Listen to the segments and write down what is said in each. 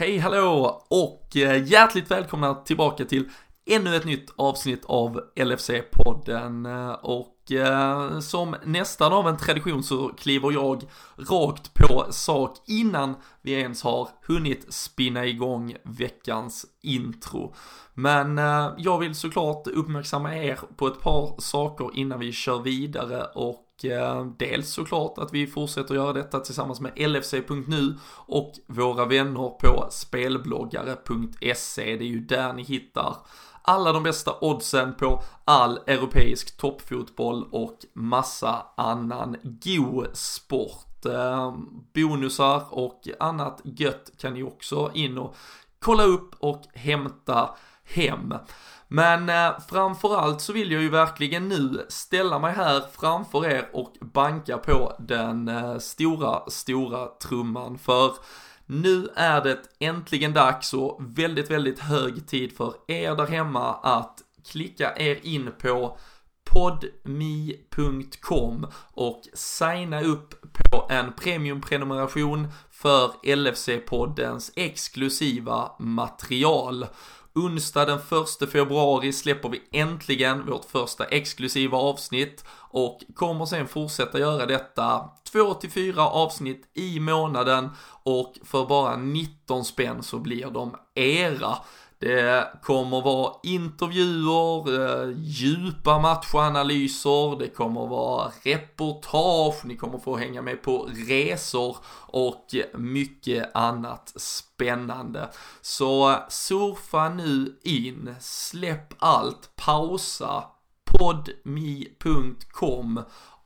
Hej hallå och eh, hjärtligt välkomna tillbaka till ännu ett nytt avsnitt av LFC-podden eh, och eh, som nästan av en tradition så kliver jag rakt på sak innan vi ens har hunnit spinna igång veckans intro. Men jag vill såklart uppmärksamma er på ett par saker innan vi kör vidare och Eh, dels såklart att vi fortsätter göra detta tillsammans med LFC.nu och våra vänner på spelbloggare.se. Det är ju där ni hittar alla de bästa oddsen på all europeisk toppfotboll och massa annan god sport. Eh, bonusar och annat gött kan ni också in och kolla upp och hämta hem. Men eh, framförallt så vill jag ju verkligen nu ställa mig här framför er och banka på den eh, stora, stora trumman för nu är det äntligen dags och väldigt, väldigt hög tid för er där hemma att klicka er in på podmi.com och signa upp på en premiumprenumeration för LFC-poddens exklusiva material. Onsdag den 1 februari släpper vi äntligen vårt första exklusiva avsnitt och kommer sen fortsätta göra detta 2 till 4 avsnitt i månaden och för bara 19 spänn så blir de era. Det kommer vara intervjuer, eh, djupa matchanalyser, det kommer vara reportage, ni kommer få hänga med på resor och mycket annat spännande. Så surfa nu in, släpp allt, pausa, podmi.com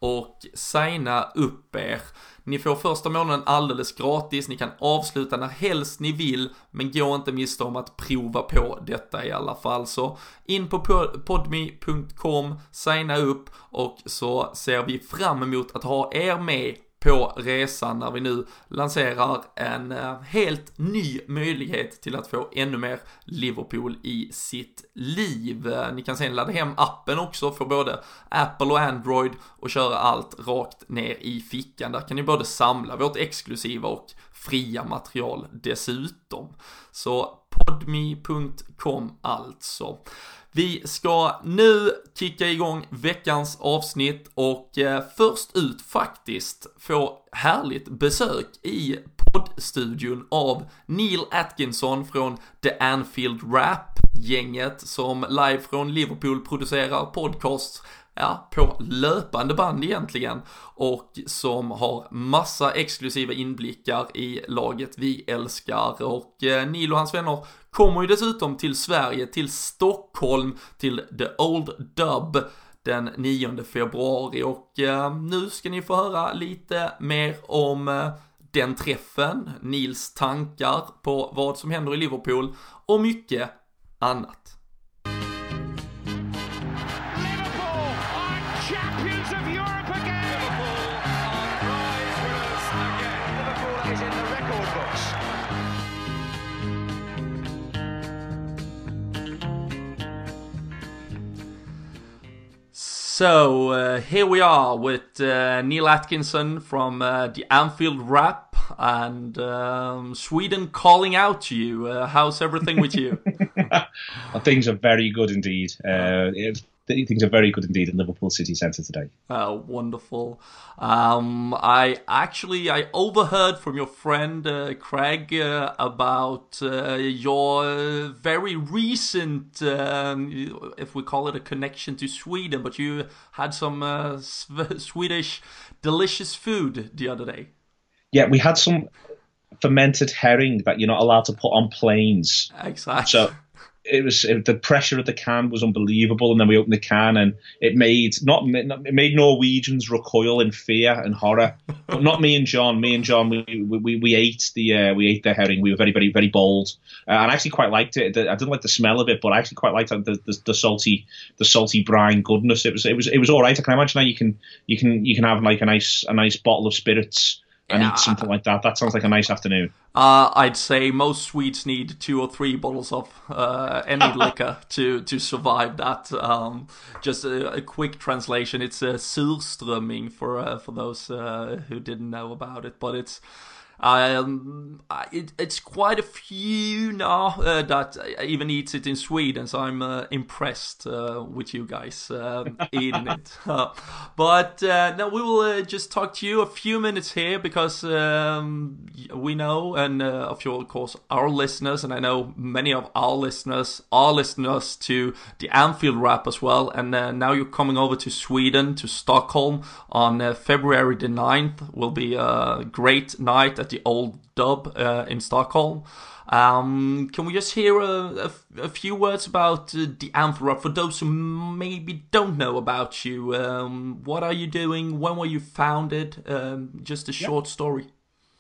och signa upp er. Ni får första månaden alldeles gratis, ni kan avsluta när helst ni vill, men gå inte miste om att prova på detta i alla fall. Så in på podme.com, signa upp och så ser vi fram emot att ha er med på resan när vi nu lanserar en eh, helt ny möjlighet till att få ännu mer Liverpool i sitt liv. Eh, ni kan sen ladda hem appen också för både Apple och Android och köra allt rakt ner i fickan. Där kan ni både samla vårt exklusiva och fria material dessutom. Så podme.com alltså. Vi ska nu kicka igång veckans avsnitt och eh, först ut faktiskt få härligt besök i poddstudion av Neil Atkinson från The Anfield Rap gänget som live från Liverpool producerar podcasts ja, på löpande band egentligen. Och som har massa exklusiva inblickar i laget vi älskar. Och eh, Neil och hans vänner kommer ju dessutom till Sverige, till Stockholm, till The Old Dub den 9 februari. Och eh, nu ska ni få höra lite mer om eh, den träffen, Nils tankar på vad som händer i Liverpool och mycket annat. So uh, here we are with uh, Neil Atkinson from uh, the Anfield Rap and um, Sweden calling out to you. Uh, how's everything with you? well, things are very good indeed. Uh, things are very good indeed in Liverpool City Centre today. Oh, wonderful. Um, I actually I overheard from your friend uh, Craig uh, about uh, your very recent, um, if we call it a connection to Sweden, but you had some uh, Swedish delicious food the other day. Yeah, we had some fermented herring that you're not allowed to put on planes. Exactly. So it was it, the pressure of the can was unbelievable, and then we opened the can, and it made not it made Norwegians recoil in fear and horror. but not me and John. Me and John, we we, we ate the uh, we ate the herring. We were very very very bold, uh, and I actually quite liked it. I didn't like the smell of it, but I actually quite liked the, the, the salty the salty brine goodness. It was it was it was all right. I can imagine how you can you can you can have like a nice a nice bottle of spirits and yeah. eat something like that. That sounds like a nice afternoon. Uh, I'd say most Swedes need two or three bottles of uh, any liquor to to survive that. Um, just a, a, quick translation: it's a surströmming for uh, for those uh, who didn't know about it, but it's Um, it, it's quite a few now uh, that even eats it in Sweden, so I'm uh, impressed uh, with you guys uh, eating it. but uh, now we will uh, just talk to you a few minutes here because um, we know, and of course, our listeners, and I know many of our listeners are listeners to the Anfield Wrap as well. And now you're coming over to Sweden, to Stockholm on February the 9th. Will be a great night at the old dub uh, in Stockholm. Um, can we just hear a, a, a few words about uh, the Anfield for those who maybe don't know about you? Um, what are you doing? When were you founded? Um, just a short story.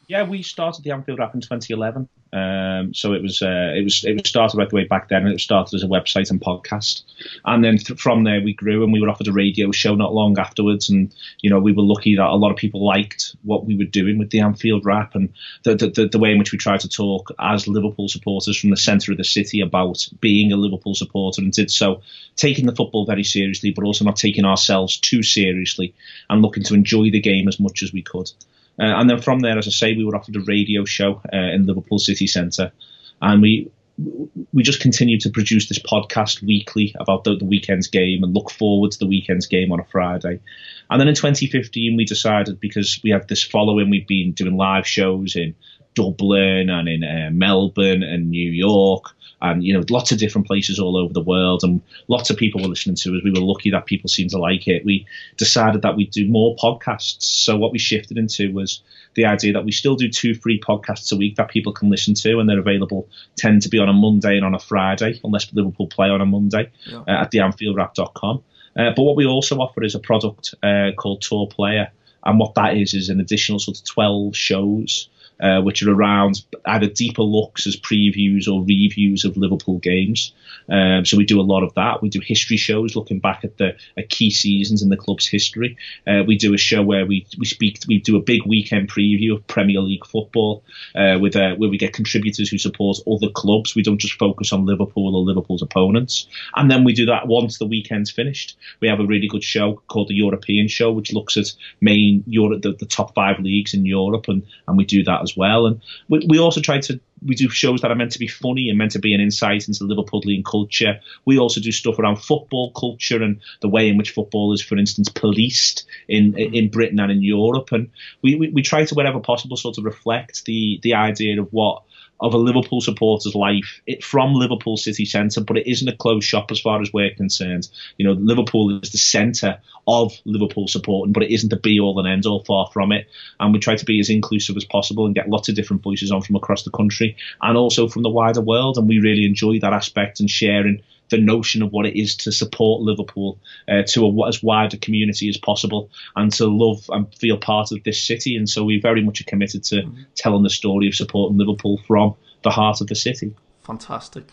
Yeah, we started the Anfield Wrap in 2011. Um, so it was uh, it was it was started right the way back then. And it started as a website and podcast, and then th- from there we grew and we were offered a radio show not long afterwards. And you know we were lucky that a lot of people liked what we were doing with the Anfield rap and the the, the way in which we tried to talk as Liverpool supporters from the centre of the city about being a Liverpool supporter and did so taking the football very seriously, but also not taking ourselves too seriously and looking to enjoy the game as much as we could. Uh, and then from there, as I say, we were offered a radio show uh, in Liverpool City Centre, and we we just continue to produce this podcast weekly about the, the, weekend's game and look forward to the weekend's game on a Friday. And then in 2015, we decided because we have this following, we've been doing live shows in Dublin and in uh, Melbourne and New York and you know lots of different places all over the world and lots of people were listening to us. We were lucky that people seemed to like it. We decided that we'd do more podcasts. So what we shifted into was the idea that we still do two free podcasts a week that people can listen to and they're available tend to be on a monday and on a friday unless liverpool play on a monday yeah. uh, at theanfieldwrap.com uh, but what we also offer is a product uh, called tour player. And what that is is an additional sort of 12 shows uh, which are around either deeper looks as previews or reviews of Liverpool games. Um, so we do a lot of that. We do history shows looking back at the at key seasons in the club's history. Uh, we do a show where we, we speak. We do a big weekend preview of Premier League football uh, with uh, where we get contributors who support other clubs. We don't just focus on Liverpool or Liverpool's opponents. And then we do that once the weekend's finished. We have a really good show called the European Show, which looks at main Europe, the, the top five leagues in Europe, and and we do that as well. And we, we also try to we do shows that are meant to be funny and meant to be an insight into Liverpudlian culture. We also do stuff around football culture and the way in which football is, for instance, policed in in Britain and in Europe. And we, we, we try to, wherever possible, sort of reflect the the idea of what of a Liverpool supporter's life it, from Liverpool city centre, but it isn't a closed shop as far as we're concerned. You know, Liverpool is the centre of Liverpool supporting, but it isn't the be all and end all, far from it. And we try to be as inclusive as possible and get lots of different voices on from across the country and also from the wider world. And we really enjoy that aspect and sharing the notion of what it is to support Liverpool uh, to a, as wide a community as possible and to love and feel part of this city. And so we very much are committed to mm-hmm. telling the story of supporting Liverpool from the heart of the city. Fantastic.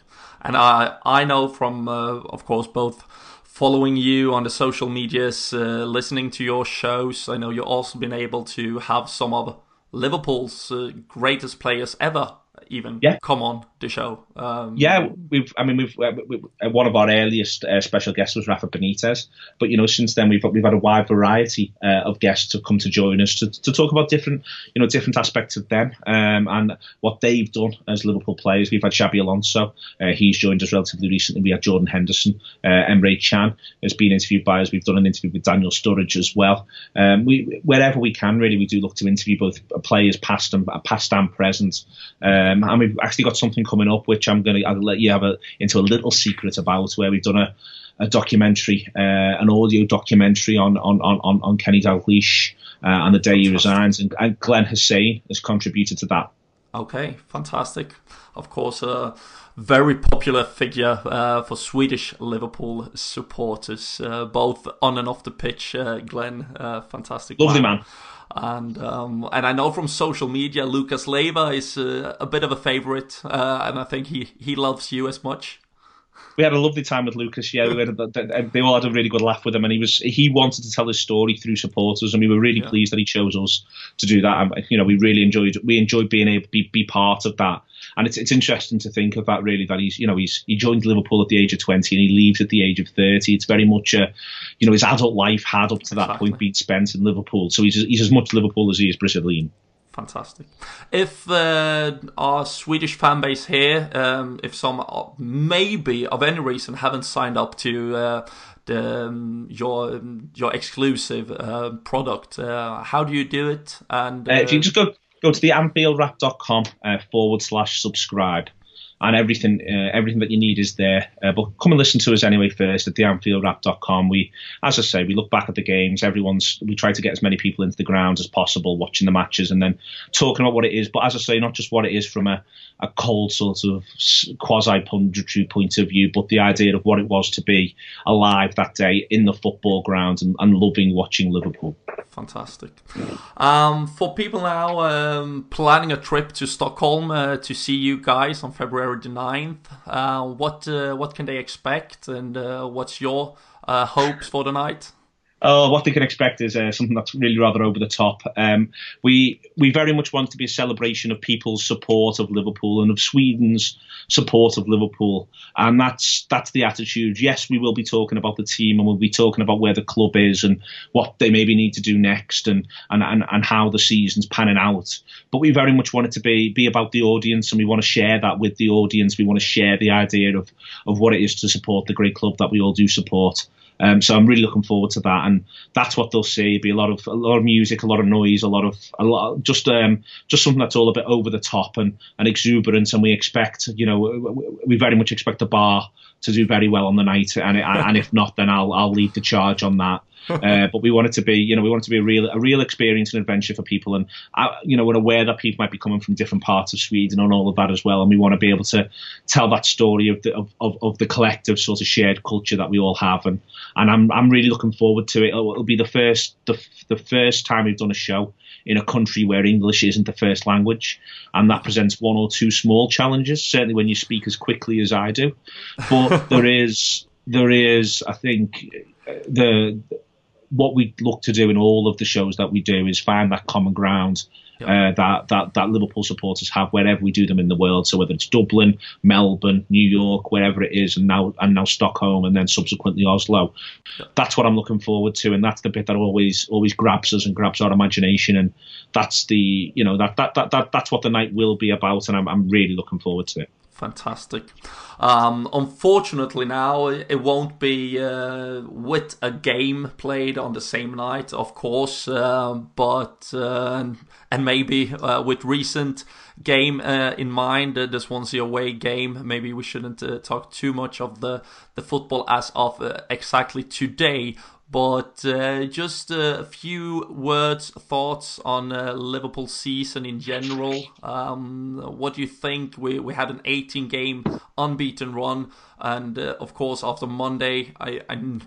And I, I know from, uh, of course, both following you on the social medias, uh, listening to your shows, I know you've also been able to have some of Liverpool's uh, greatest players ever even yeah. come on the show. Um, yeah, we've. I mean, we've, uh, we, uh, one of our earliest uh, special guests was Rafa Benitez, but you know, since then we've we've had a wide variety uh, of guests to come to join us to, to talk about different, you know, different aspects of them um, and what they've done as Liverpool players. We've had Xabi Alonso, uh, he's joined us relatively recently. We had Jordan Henderson, uh, Emre Can has been interviewed by us. We've done an interview with Daniel Sturridge as well. Um, we wherever we can, really, we do look to interview both players past and past and present. Um, and we've actually got something coming up which I'm going to let you have a, into a little secret about, where we've done a, a documentary, uh, an audio documentary on on on on Kenny Dalglish uh, and the day he resigns, and, and Glenn Hussein has contributed to that. Okay, fantastic. Of course, a very popular figure uh, for Swedish Liverpool supporters, uh, both on and off the pitch. Uh, Glenn, uh, fantastic, lovely man. man and um, and I know from social media Lucas Leiva is uh, a bit of a favorite, uh, and I think he he loves you as much. We had a lovely time with Lucas. Yeah, we had a, they all had a really good laugh with him, and he was he wanted to tell his story through supporters, and we were really yeah. pleased that he chose us to do that. And, you know, we really enjoyed we enjoyed being able to be, be part of that and it's it's interesting to think of that really that he's you know he's he joined Liverpool at the age of 20 and he leaves at the age of 30. It's very much a you know his adult life had up to that exactly. point been spent in Liverpool, so he's he's as much Liverpool as he is Brazilian. Fantastic. If uh, our Swedish fan base here, um, if some uh, maybe of any reason haven't signed up to uh, the, um, your your exclusive uh, product, uh, how do you do it? And if you just go go to the AnfieldWrap.com forward slash subscribe and everything uh, everything that you need is there. Uh, but come and listen to us anyway first at theanfieldwrap.com. We, as I say, we look back at the games. Everyone's we try to get as many people into the grounds as possible, watching the matches, and then talking about what it is. But as I say, not just what it is from a, a cold sort of quasi punditry point of view, but the idea of what it was to be alive that day in the football ground and, and loving watching Liverpool. Fantastic. Um, for people now um, planning a trip to Stockholm uh, to see you guys on February the 9th, uh, what uh, what can they expect and uh, what's your uh, hopes for the night? Oh, what they can expect is uh, something that's really rather over the top. Um, we we very much want to be a celebration of people's support of Liverpool and of Sweden's support of Liverpool, and that's that's the attitude. Yes, we will be talking about the team and we'll be talking about where the club is and what they maybe need to do next and and and, and how the season's panning out. But we very much want it to be be about the audience, and we want to share that with the audience. We want to share the idea of of what it is to support the great club that we all do support. Um, so I'm really looking forward to that, and that's what they'll see. Be a lot of a lot of music, a lot of noise, a lot of a lot just um, just something that's all a bit over the top and, and exuberant. And we expect, you know, we very much expect the bar to do very well on the night, and and if not, then I'll I'll lead the charge on that. uh, but we want it to be, you know, we want it to be a real, a real experience and adventure for people. And, uh, you know, we're aware that people might be coming from different parts of Sweden and all of that as well. And we want to be able to tell that story of the, of, of, of the collective sort of shared culture that we all have. And, and I'm, I'm really looking forward to it. It'll, it'll be the first, the, the first time we've done a show in a country where English isn't the first language, and that presents one or two small challenges. Certainly, when you speak as quickly as I do, but there is there is I think the what we look to do in all of the shows that we do is find that common ground uh, that, that that Liverpool supporters have wherever we do them in the world. So whether it's Dublin, Melbourne, New York, wherever it is, and now and now Stockholm, and then subsequently Oslo. That's what I'm looking forward to, and that's the bit that always always grabs us and grabs our imagination, and that's the you know that that that, that that's what the night will be about, and I'm I'm really looking forward to it. Fantastic. Um, unfortunately, now it won't be uh, with a game played on the same night, of course, uh, but uh, and maybe uh, with recent game uh, in mind, uh, the away game. Maybe we shouldn't talk too much of the the football as of exactly today. But uh, just a few words, thoughts on uh, Liverpool season in general. Um, what do you think? We we had an 18 game unbeaten run, and uh, of course after Monday, I, I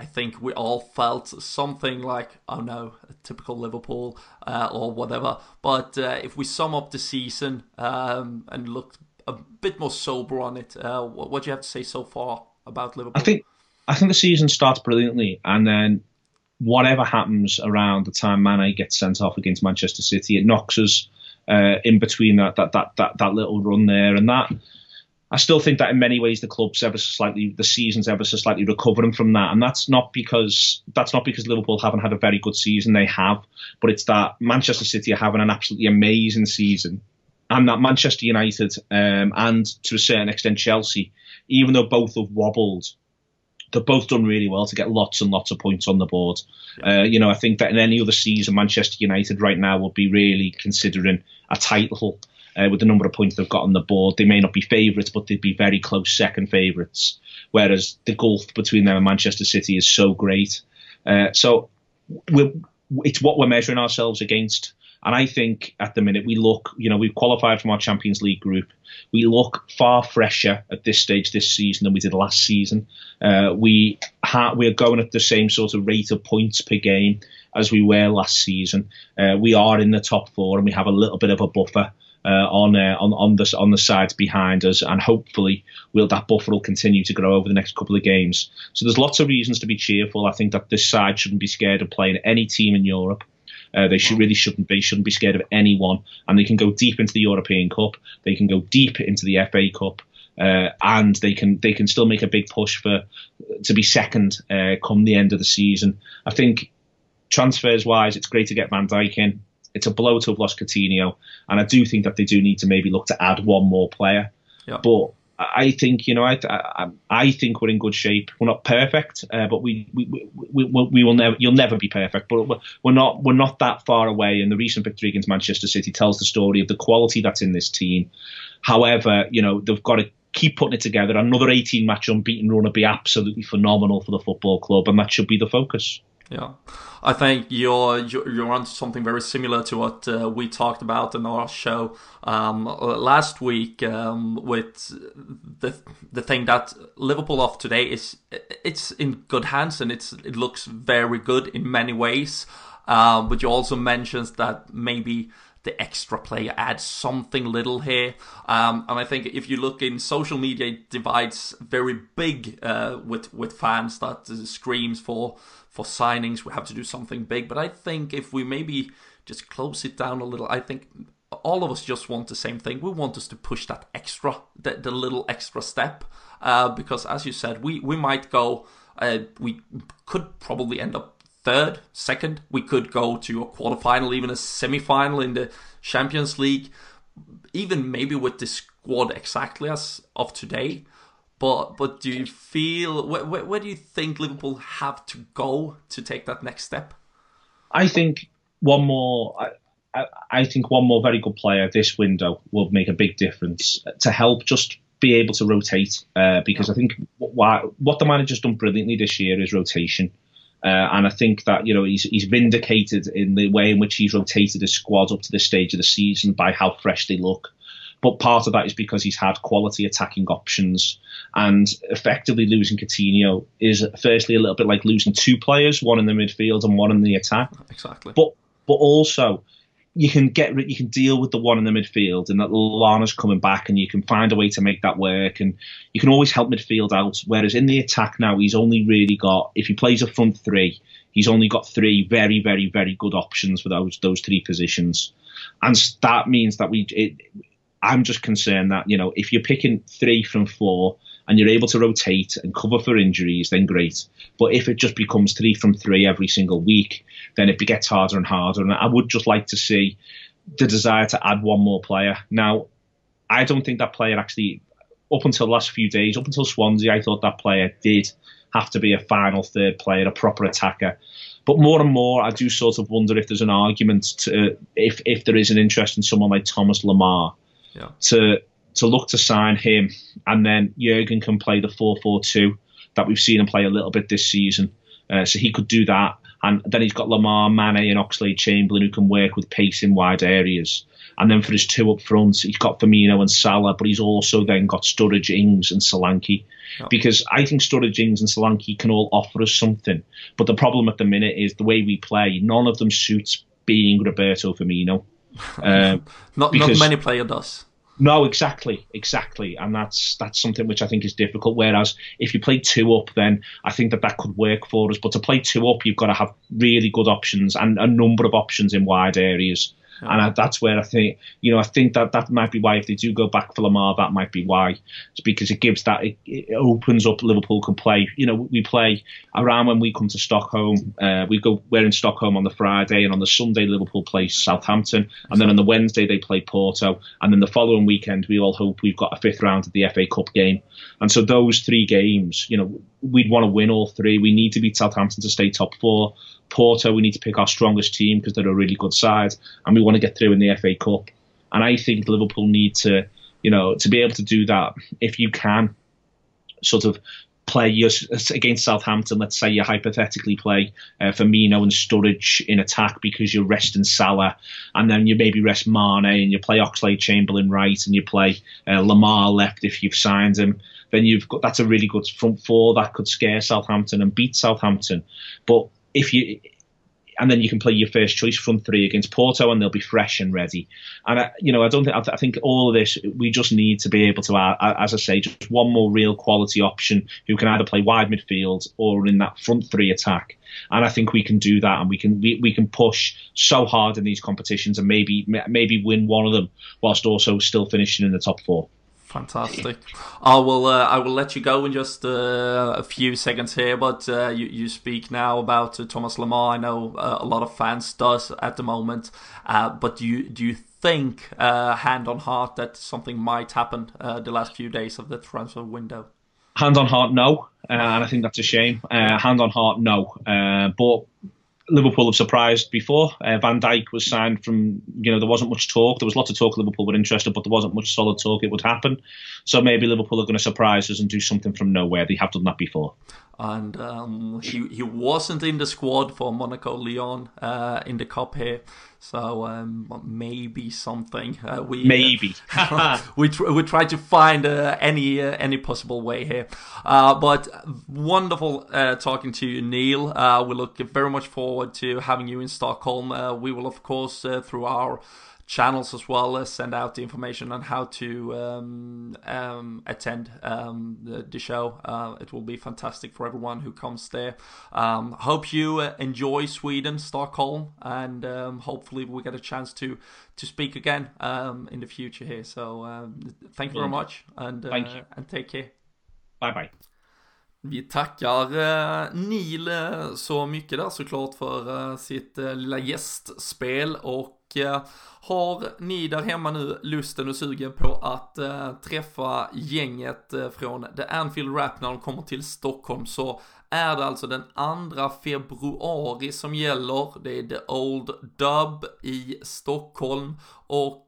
I think we all felt something like, oh no, a typical Liverpool uh, or whatever. But uh, if we sum up the season um, and look a bit more sober on it, uh, what, what do you have to say so far about Liverpool? I think I think the season starts brilliantly, and then whatever happens around the time Mane gets sent off against Manchester City, it knocks us uh, in between that, that that that that little run there, and that. I still think that in many ways the club's ever so slightly, the season's ever so slightly recovering from that, and that's not because that's not because Liverpool haven't had a very good season. They have, but it's that Manchester City are having an absolutely amazing season, and that Manchester United um, and to a certain extent Chelsea, even though both have wobbled, they've both done really well to get lots and lots of points on the board. Uh, you know, I think that in any other season, Manchester United right now would be really considering a title. Uh, with the number of points they've got on the board, they may not be favourites, but they'd be very close second favourites. Whereas the gulf between them and Manchester City is so great. Uh, so it's what we're measuring ourselves against. And I think at the minute we look, you know, we've qualified from our Champions League group. We look far fresher at this stage this season than we did last season. Uh, we ha- we're going at the same sort of rate of points per game as we were last season. Uh, we are in the top four and we have a little bit of a buffer. Uh, on uh, on on the on the sides behind us, and hopefully, will that buffer will continue to grow over the next couple of games. So there's lots of reasons to be cheerful. I think that this side shouldn't be scared of playing any team in Europe. Uh, they should really shouldn't be shouldn't be scared of anyone, and they can go deep into the European Cup. They can go deep into the FA Cup. Uh, and they can they can still make a big push for to be second uh, come the end of the season. I think transfers wise, it's great to get Van Dijk in. it's a blow to have lost Coutinho, and I do think that they do need to maybe look to add one more player. Yeah. But I think you know I, I, I think we're in good shape. We're not perfect, uh, but we we, we we we will never you'll never be perfect. But we're not we're not that far away. And the recent victory against Manchester City tells the story of the quality that's in this team. However, you know they've got to keep putting it together. Another 18 match unbeaten run would be absolutely phenomenal for the football club, and that should be the focus. Yeah, I think you're you're onto something very similar to what uh, we talked about in our show um, last week um, with the the thing that Liverpool of today is it's in good hands and it's it looks very good in many ways. Uh, but you also mentioned that maybe the extra player adds something little here. Um, and I think if you look in social media, it divides very big uh, with with fans that screams for for signings, we have to do something big. But I think if we maybe just close it down a little, I think all of us just want the same thing. We want us to push that extra, the, the little extra step. Uh, because as you said, we, we might go, uh, we could probably end up third, second. We could go to a quarterfinal, even a semi-final in the Champions League. Even maybe with the squad exactly as of today. But but do you feel where, where, where, do you think Liverpool have to go to take that next step? I think one more. I, I, I think one more very good player this window will make a big difference to help just be able to rotate. Uh, because. I think what, what the manager's done brilliantly this year is rotation. Uh, and I think that you know he's he's vindicated in the way in which he's rotated his squad up to this stage of the season by how fresh they look. But part of that is because he's had quality attacking options. And effectively losing Coutinho is firstly a little bit like losing two players, one in the midfield and one in the attack. Exactly. But but also you can get you can deal with the one in the midfield and that Lallana's coming back and you can find a way to make that work and you can always help midfield out. Whereas in the attack now he's only really got if he plays a front three, he's only got three very, very, very good options for those those three positions. And that means that we it, I'm just concerned that, you know, if you're picking three from four and you're able to rotate and cover for injuries, then great. But if it just becomes three from three every single week, then it gets harder and harder. And I would just like to see the desire to add one more player. Now, I don't think that player actually, up until the last few days, up until Swansea, I thought that player did have to be a final third player, a proper attacker. But more and more, I do sort of wonder if there's an argument to if if there is an interest in someone like Thomas Lemar yeah. to to look to sign him, and then Jurgen can play the four four two that we've seen him play a little bit this season. Uh, so he could do that, and then he's got Lamar, Mane, and Oxley Chamberlain who can work with pace in wide areas. And then for his two up front, he's got Firmino and Salah, but he's also then got Sturridge, Ings, and Solanke. Because I think Sturridge, Ings, and Solanke can all offer us something. But the problem at the minute is the way we play. None of them suits being Roberto Firmino. Um, not because, not many player does. No, exactly, exactly, and that's that's something which I think is difficult. Whereas if you play two up, then I think that that could work for us. But to play two up, you've got to have really good options and a number of options in wide areas. Yeah. And I, that's where I think, you know, I think that that might be why if they do go back for Lamar, that might be why. It's because it gives that, it, it opens up Liverpool can play. You know, we play around when we come to Stockholm. Uh, we go, we're in Stockholm on the Friday, and on the Sunday, Liverpool plays Southampton. And then on the Wednesday, they play Porto. And then the following weekend, we all hope we've got a fifth round of the FA Cup game. And so those three games, you know, we'd want to win all three. We need to beat Southampton to stay top four. Porto, we need to pick our strongest team because they're a really good side, and we want to get through in the FA Cup. And I think Liverpool need to, you know, to be able to do that. If you can, sort of play your, against Southampton, let's say you hypothetically play uh, Firmino and Sturridge in attack because you're resting Salah, and then you maybe rest Mane and you play Oxlade Chamberlain right and you play uh, Lemar left if you've signed him. Then you've got that's a really good front four that could scare Southampton and beat Southampton. But if you and then you can play your first choice front three against Porto, and they'll be fresh and ready. And I, you know, I don't think I, think all of this we just need to be able to, uh, uh, as I say, just one more real quality option who can either play wide midfield or in that front three attack. And I think we can do that, and we can we, we can push so hard in these competitions, and maybe maybe win one of them whilst also still finishing in the top four Fantastic. I will uh, I will let you go in just uh, a few seconds here, but uh, you you speak now about uh, Thomas Lamar. I know uh, a lot of fans does at the moment, uh, but do you do you think hand on heart that something might happen the last few days of the transfer window? Hand on heart, no, and I think that's a shame. hand on heart, no, but Liverpool have surprised before. Uh, Van Dijk was signed from, you know, there wasn't much talk. There was lots of talk Liverpool were interested, but there wasn't much solid talk it would happen. So maybe Liverpool are going to surprise us and do something from nowhere. They have done that before and um, he he wasn't in the squad for Monaco Lyon uh, in the cup here, so um, maybe something uh, we uh, maybe uh, we tr- we try to find uh, any uh, any possible way here, but wonderful talking to you, Neil. we look very much forward to having you in Stockholm. we will of course through our channels as well as send out the information on how to um, um, attend um, the, the, show. Uh, it will be fantastic for everyone who comes there. Um, hope you uh, enjoy Sweden, Stockholm, and um, hopefully we get a chance to to speak again um, in the future here. So thank you very much and uh, and take care. Bye bye. Vi tackar eh, Neil eh, så mycket där såklart för sitt lilla gästspel och Eh, har ni där hemma nu lusten och sugen på att eh, träffa gänget eh, från The Anfield Rap när de kommer till Stockholm så är det alltså den 2 februari som gäller. Det är The Old Dub i Stockholm och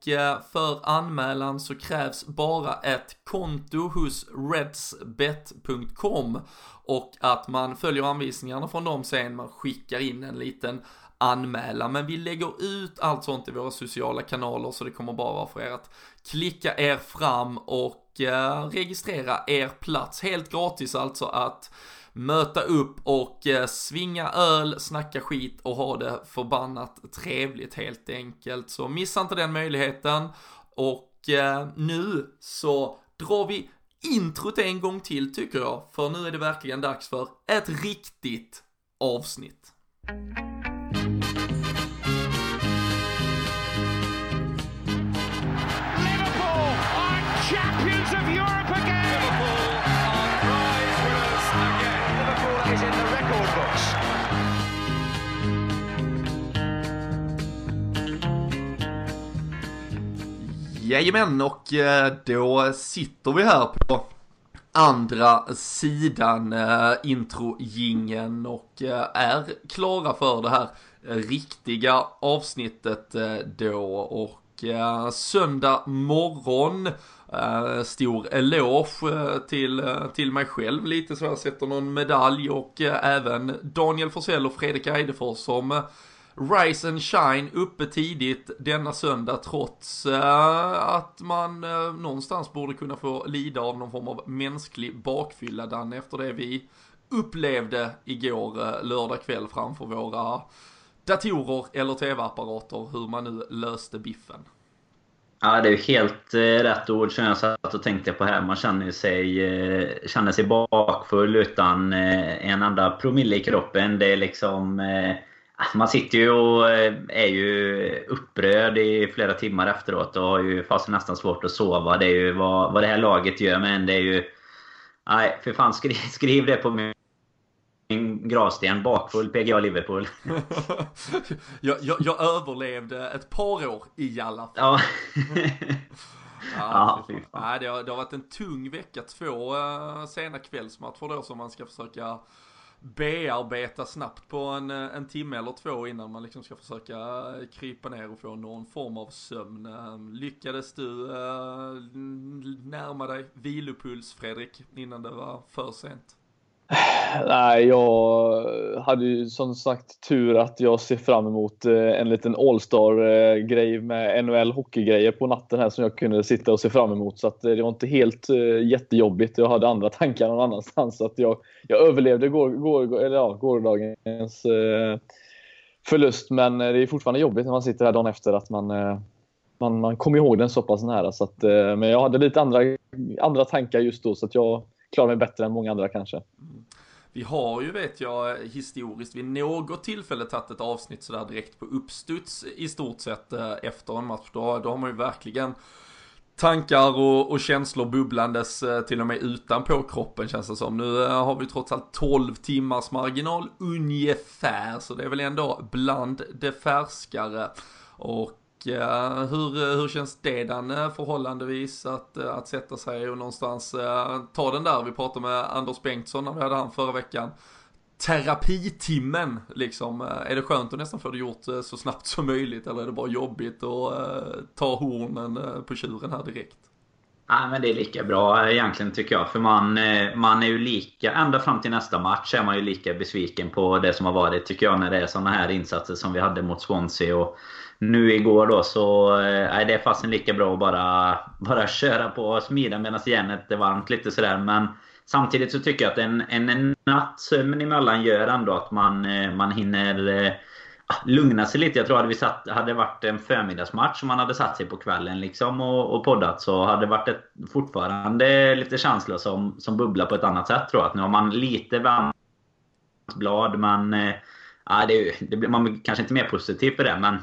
för anmälan så krävs bara ett konto hos redsbet.com och att man följer anvisningarna från dem sen man skickar in en liten anmäla. Men vi lägger ut allt sånt i våra sociala kanaler så det kommer bara vara för er att klicka er fram och eh, registrera er plats. Helt gratis alltså att möta upp och eh, svinga öl, snacka skit och ha det förbannat trevligt helt enkelt. Så missa inte den möjligheten. Och eh, nu så drar vi introt en gång till tycker jag. För nu är det verkligen dags för ett riktigt avsnitt. Jajamän, och eh, då sitter vi här på andra sidan eh, introjingen och eh, är klara för det här riktiga avsnittet då. Och söndag morgon Uh, stor eloge uh, till, uh, till mig själv lite så jag sätter någon medalj och även Daniel Forsell och Fredrik Eidefors som Rise and Shine uppe tidigt denna söndag trots att man någonstans borde kunna få lida av någon form av mänsklig bakfylla Dan efter det vi upplevde igår lördag kväll framför våra datorer eller tv-apparater hur man nu löste biffen. Ja, det är helt eh, rätt ord som jag satt och tänkte på här. Man känner sig, eh, känner sig bakfull utan eh, en enda promille i kroppen. Det är liksom... Ah, man sitter ju och är ju upprörd i flera timmar efteråt och har ju fast nästan svårt att sova. Det är ju vad, vad det här laget gör, men det är ju... Nej, för fan skriv, skriv det på min gravsten bakfull PGA Liverpool. jag, jag, jag, överlevde ett par år i alla fall. Ja. ja, ja Nej, det, har, det har varit en tung vecka. Två uh, sena kvällsmatcher då som man ska försöka bearbeta snabbt på en, eh, en timme eller två innan man liksom ska försöka eh, krypa ner och få någon form av sömn. Lyckades du uh, närma dig vilopuls Fredrik innan det var för sent? Nej, jag hade ju som sagt tur att jag ser fram emot eh, en liten All-star-grej eh, med NHL hockeygrejer på natten här som jag kunde sitta och se fram emot. Så att eh, det var inte helt jättejobbigt. Jag hade andra tankar någon annanstans. Så att jag, jag överlevde går, går, eller ja, gårdagens förlust. Men det är fortfarande jobbigt när man sitter här dagen efter att man, man, man kommer ihåg den så pass nära. Så att, men jag hade lite andra, andra tankar just då. Så att jag klarar mig bättre än många andra kanske. Vi har ju vet jag historiskt vid något tillfälle tagit ett avsnitt sådär direkt på uppstuds i stort sett eh, efter en match. Då, då har man ju verkligen tankar och, och känslor bubblandes eh, till och med utanpå kroppen känns det som. Nu eh, har vi trots allt 12 timmars marginal ungefär, så det är väl ändå bland det färskare. Och hur, hur känns det Dan förhållandevis att, att sätta sig och någonstans eh, ta den där, vi pratade med Anders Bengtsson när vi hade han förra veckan terapitimmen liksom. Eh, är det skönt att nästan få det gjort eh, så snabbt som möjligt eller är det bara jobbigt att ta hornen på tjuren här direkt? Nej, men det är lika bra egentligen tycker jag. För man, man är ju lika, ända fram till nästa match är man ju lika besviken på det som har varit tycker jag när det är sådana här insatser som vi hade mot Swansea. Och nu igår då så eh, är det fasen lika bra att bara, bara köra på och smida medan järnet är varmt lite sådär. Men Samtidigt så tycker jag att en, en natt sömn emellan gör ändå att man, eh, man hinner eh, ah, lugna sig lite. Jag tror att vi satt, hade det varit en förmiddagsmatch som man hade satt sig på kvällen liksom och, och poddat så hade det varit ett, fortfarande lite känslor som, som bubblar på ett annat sätt tror jag. Att nu har man lite varmt blad men äh, det, det blir, man blir kanske inte mer positiv för det men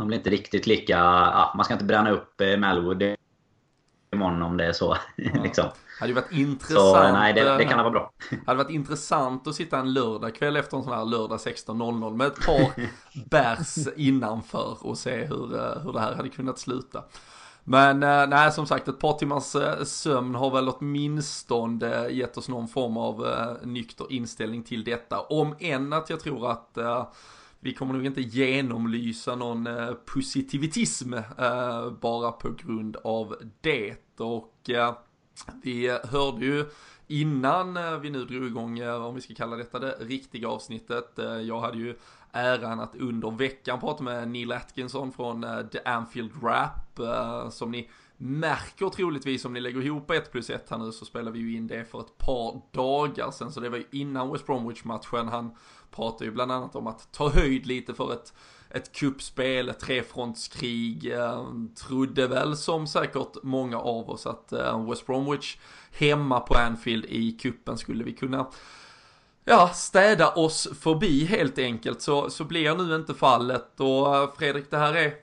man blir inte riktigt lika... Ja, man ska inte bränna upp Melwood imorgon om det är så. Ja. liksom. Hade ju varit intressant. Så nej, det, det kan vara bra. Hade varit intressant att sitta en lördagkväll efter en sån här lördag 16.00 med ett par bärs innanför och se hur, eh, hur det här hade kunnat sluta. Men eh, nej, som sagt, ett par timmars eh, sömn har väl åtminstone gett oss någon form av nykter inställning till detta. Om än att jag tror att vi kommer nog inte genomlysa någon eh, positivitism eh, bara på grund av det. Och eh, vi hörde ju innan vi nu drog igång, om vi ska kalla detta det riktiga avsnittet. Jag hade ju äran att under veckan prata med Neil Atkinson från The Anfield Rap. Som ni märker troligtvis om ni lägger ihop 1 plus 1 här nu så spelar vi ju in det för ett par dagar sen. Så det var ju innan West Bromwich-matchen. Han pratade ju bland annat om att ta höjd lite för ett ett kuppspel, ett trefrontskrig. Eh, trodde väl som säkert många av oss att eh, West Bromwich hemma på Anfield i kuppen skulle vi kunna ja, städa oss förbi helt enkelt. Så, så blir nu inte fallet och eh, Fredrik, det här är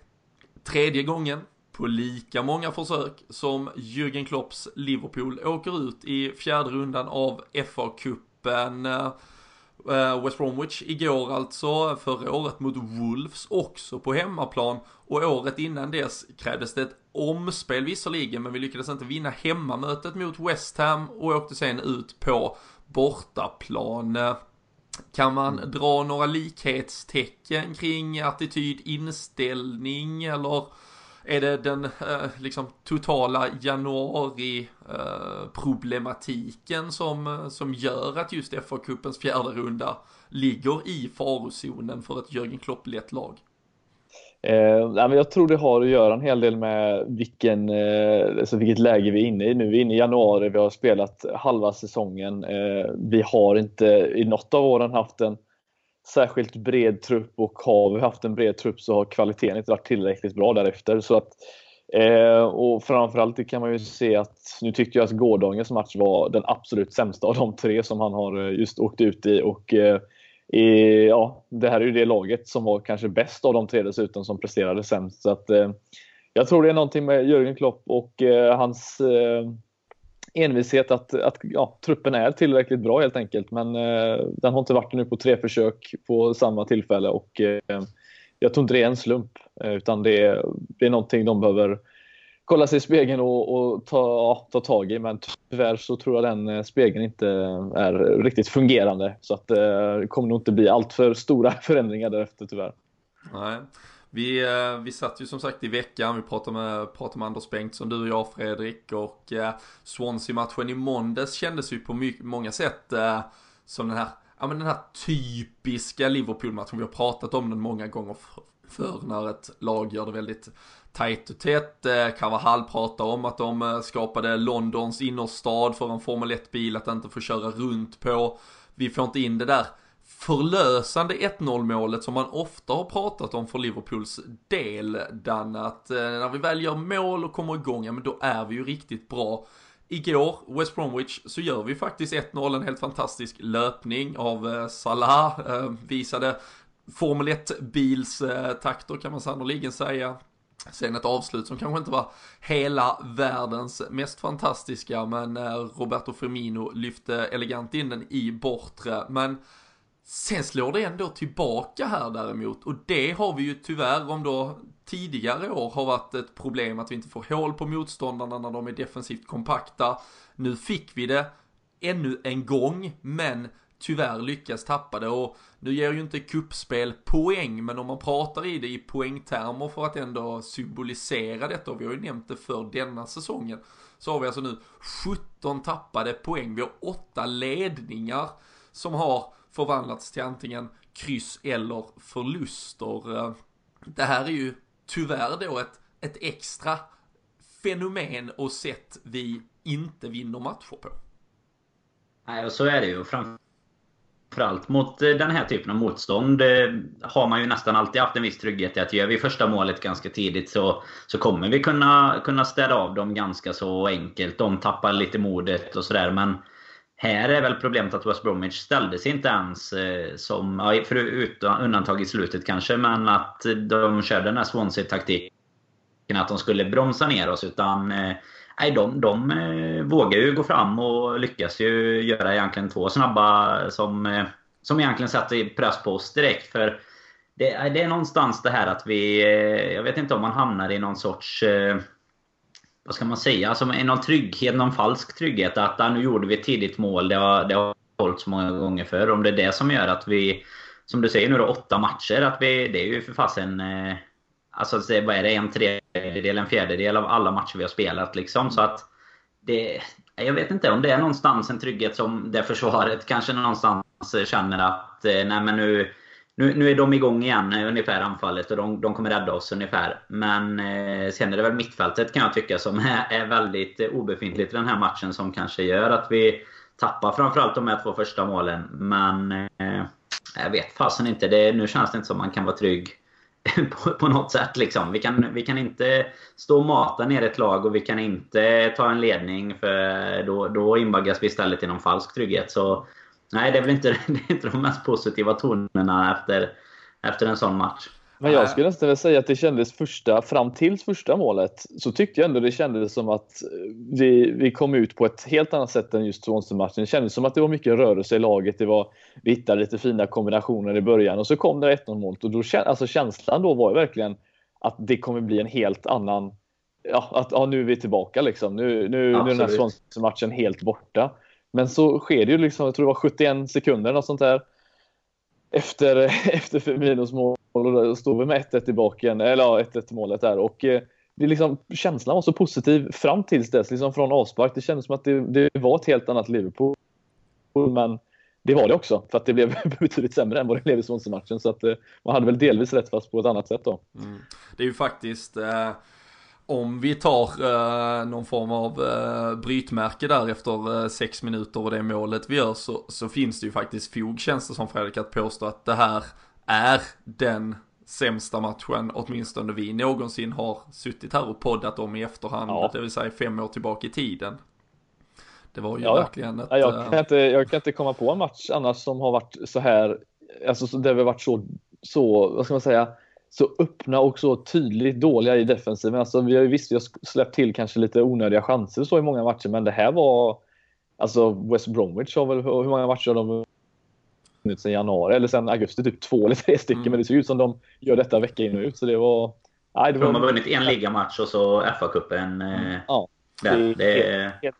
tredje gången på lika många försök som Jürgen Klopps Liverpool åker ut i fjärde rundan av FA-cupen. Eh, West Bromwich igår alltså, förra året mot Wolves också på hemmaplan och året innan dess krävdes det ett omspel visserligen men vi lyckades inte vinna hemmamötet mot West Ham och åkte sen ut på bortaplan. Kan man mm. dra några likhetstecken kring attityd, inställning eller är det den eh, liksom totala januari eh, problematiken som, eh, som gör att just FA-cupens fjärde runda ligger i farozonen för ett Jörgen Klopp-lett lag? Eh, jag tror det har att göra en hel del med vilken, eh, alltså vilket läge vi är inne i nu. Vi är inne i januari, vi har spelat halva säsongen. Eh, vi har inte i något av åren haft en särskilt bred trupp och har vi haft en bred trupp så har kvaliteten inte varit tillräckligt bra därefter. Så att, eh, och framförallt det kan man ju se att nu tyckte jag att gårdagens match var den absolut sämsta av de tre som han har eh, just åkt ut i. Och, eh, i, ja, det här är ju det laget som var kanske bäst av de tre dessutom som presterade sämst. Så att, eh, jag tror det är någonting med Jörgen Klopp och eh, hans eh, envishet att, att ja, truppen är tillräckligt bra helt enkelt. Men eh, den har inte varit nu på tre försök på samma tillfälle och eh, jag tror inte det är en slump eh, utan det är, det är någonting de behöver kolla sig i spegeln och, och ta, ja, ta tag i. Men tyvärr så tror jag den eh, spegeln inte är riktigt fungerande. Så att eh, det kommer nog inte bli alltför stora förändringar därefter tyvärr. Nej. Vi, eh, vi satt ju som sagt i veckan, vi pratade med, pratade med Anders Bengtsson, du och jag Fredrik och eh, Swansea-matchen i måndags kändes ju på mycket, många sätt eh, som den här, ja men den här typiska Liverpool-matchen, vi har pratat om den många gånger för när ett lag gör det väldigt tajt och tätt. Eh, Carvajal pratar om att de eh, skapade Londons innerstad för en Formel 1-bil att inte få köra runt på. Vi får inte in det där förlösande 1-0 målet som man ofta har pratat om för Liverpools del, Dan, att eh, när vi väl gör mål och kommer igång, ja men då är vi ju riktigt bra. Igår, West Bromwich, så gör vi faktiskt 1-0, en helt fantastisk löpning av eh, Salah, eh, visade Formel 1-bilstakter kan man sannoliken säga. Sen ett avslut som kanske inte var hela världens mest fantastiska, men Roberto Firmino lyfte elegant in den i bortre. Men sen slår det ändå tillbaka här däremot, och det har vi ju tyvärr om då tidigare år har varit ett problem att vi inte får hål på motståndarna när de är defensivt kompakta. Nu fick vi det ännu en gång, men tyvärr lyckas tappa det och nu ger ju inte kuppspel poäng, men om man pratar i det i poängtermer för att ändå symbolisera detta, och vi har ju nämnt det för denna säsongen, så har vi alltså nu 17 tappade poäng. Vi har 8 ledningar som har förvandlats till antingen kryss eller förluster. Eh, det här är ju tyvärr då ett, ett extra fenomen och sätt vi inte vinner matcher på. Nej, och så är det ju. Framförallt mot eh, den här typen av motstånd eh, har man ju nästan alltid haft en viss trygghet i att gör vi första målet ganska tidigt så, så kommer vi kunna, kunna städa av dem ganska så enkelt. De tappar lite modet och sådär. Men här är väl problemet att West Bromwich ställde sig inte ens eh, som, ja, för utan, undantag i slutet kanske, men att de körde den här Swansea-taktiken. Att de skulle bromsa ner oss. Utan eh, nej, de, de eh, vågar ju gå fram och lyckas ju göra egentligen två snabba som, som egentligen sätter press på oss direkt. För det, det är någonstans det här att vi... Jag vet inte om man hamnar i någon sorts vad ska man säga, alltså någon trygghet, någon falsk trygghet. Att ah, nu gjorde vi ett tidigt mål, det har, det har hållit så många gånger förr. Om det är det som gör att vi, som du säger nu då, åtta matcher. Att vi, det är ju för fasen... Eh, alltså vad är det? En tredjedel, en fjärdedel av alla matcher vi har spelat liksom. Så att det... Jag vet inte om det är någonstans en trygghet som det försvaret kanske någonstans känner att eh, nej men nu nu, nu är de igång igen, eh, ungefär anfallet, och de, de kommer rädda oss ungefär. Men eh, sen är det väl mittfältet kan jag tycka som är, är väldigt obefintligt i den här matchen som kanske gör att vi tappar framförallt de här två första målen. Men eh, jag vet fasen inte. Det, nu känns det inte som man kan vara trygg på, på något sätt. Liksom. Vi, kan, vi kan inte stå och mata ner ett lag och vi kan inte ta en ledning för då, då invaggas vi istället i någon falsk trygghet. Så Nej, det är väl inte, det är inte de mest positiva tonerna efter, efter en sån match. Men jag skulle nästan vilja säga att det kändes första, fram till första målet, så tyckte jag ändå det kändes som att vi, vi kom ut på ett helt annat sätt än just Swansea-matchen. Det kändes som att det var mycket rörelse i laget. Det var, vi hittade lite fina kombinationer i början och så kom det 1-0 målet och då, alltså känslan då var ju verkligen att det kommer bli en helt annan, ja, att ja, nu är vi tillbaka liksom. Nu, nu, nu är den här Swansea-matchen helt borta. Men så sker det ju liksom, jag tror det var 71 sekunder och sånt där. Efter, efter Firminos mål och då stod vi med 1-1 tillbaka, eller ja, 1-1 målet där. Och eh, det liksom, känslan var så positiv fram tills dess, liksom från avspark. Det kändes som att det, det var ett helt annat Liverpool. Men det var det också, för att det blev betydligt sämre än vad det blev i Swansea-matchen. Så att eh, man hade väl delvis rätt, fast på ett annat sätt då. Mm. Det är ju faktiskt eh om vi tar eh, någon form av eh, brytmärke där efter eh, sex minuter och det målet vi gör så, så finns det ju faktiskt fog känns det som Fredrik att påstå att det här är den sämsta matchen åtminstone vi någonsin har suttit här och poddat om i efterhand, ja. det vill säga fem år tillbaka i tiden. Det var ju ja. verkligen ett... Ja, jag, kan inte, jag kan inte komma på en match annars som har varit så här, alltså där vi varit så, så, vad ska man säga, så öppna och så tydligt dåliga i defensiven. Alltså, vi har ju visst vi har släppt till kanske lite onödiga chanser så i många matcher, men det här var... Alltså West Bromwich har väl, hur många matcher har de vunnit sen januari, eller sen augusti, typ två eller tre stycken. Mm. Men det ser ut som de gör detta vecka in och ut. Så det var... Nej, det var... De har vunnit en ligamatch och så FA-cupen. Eh, ja, det, det är... Helt,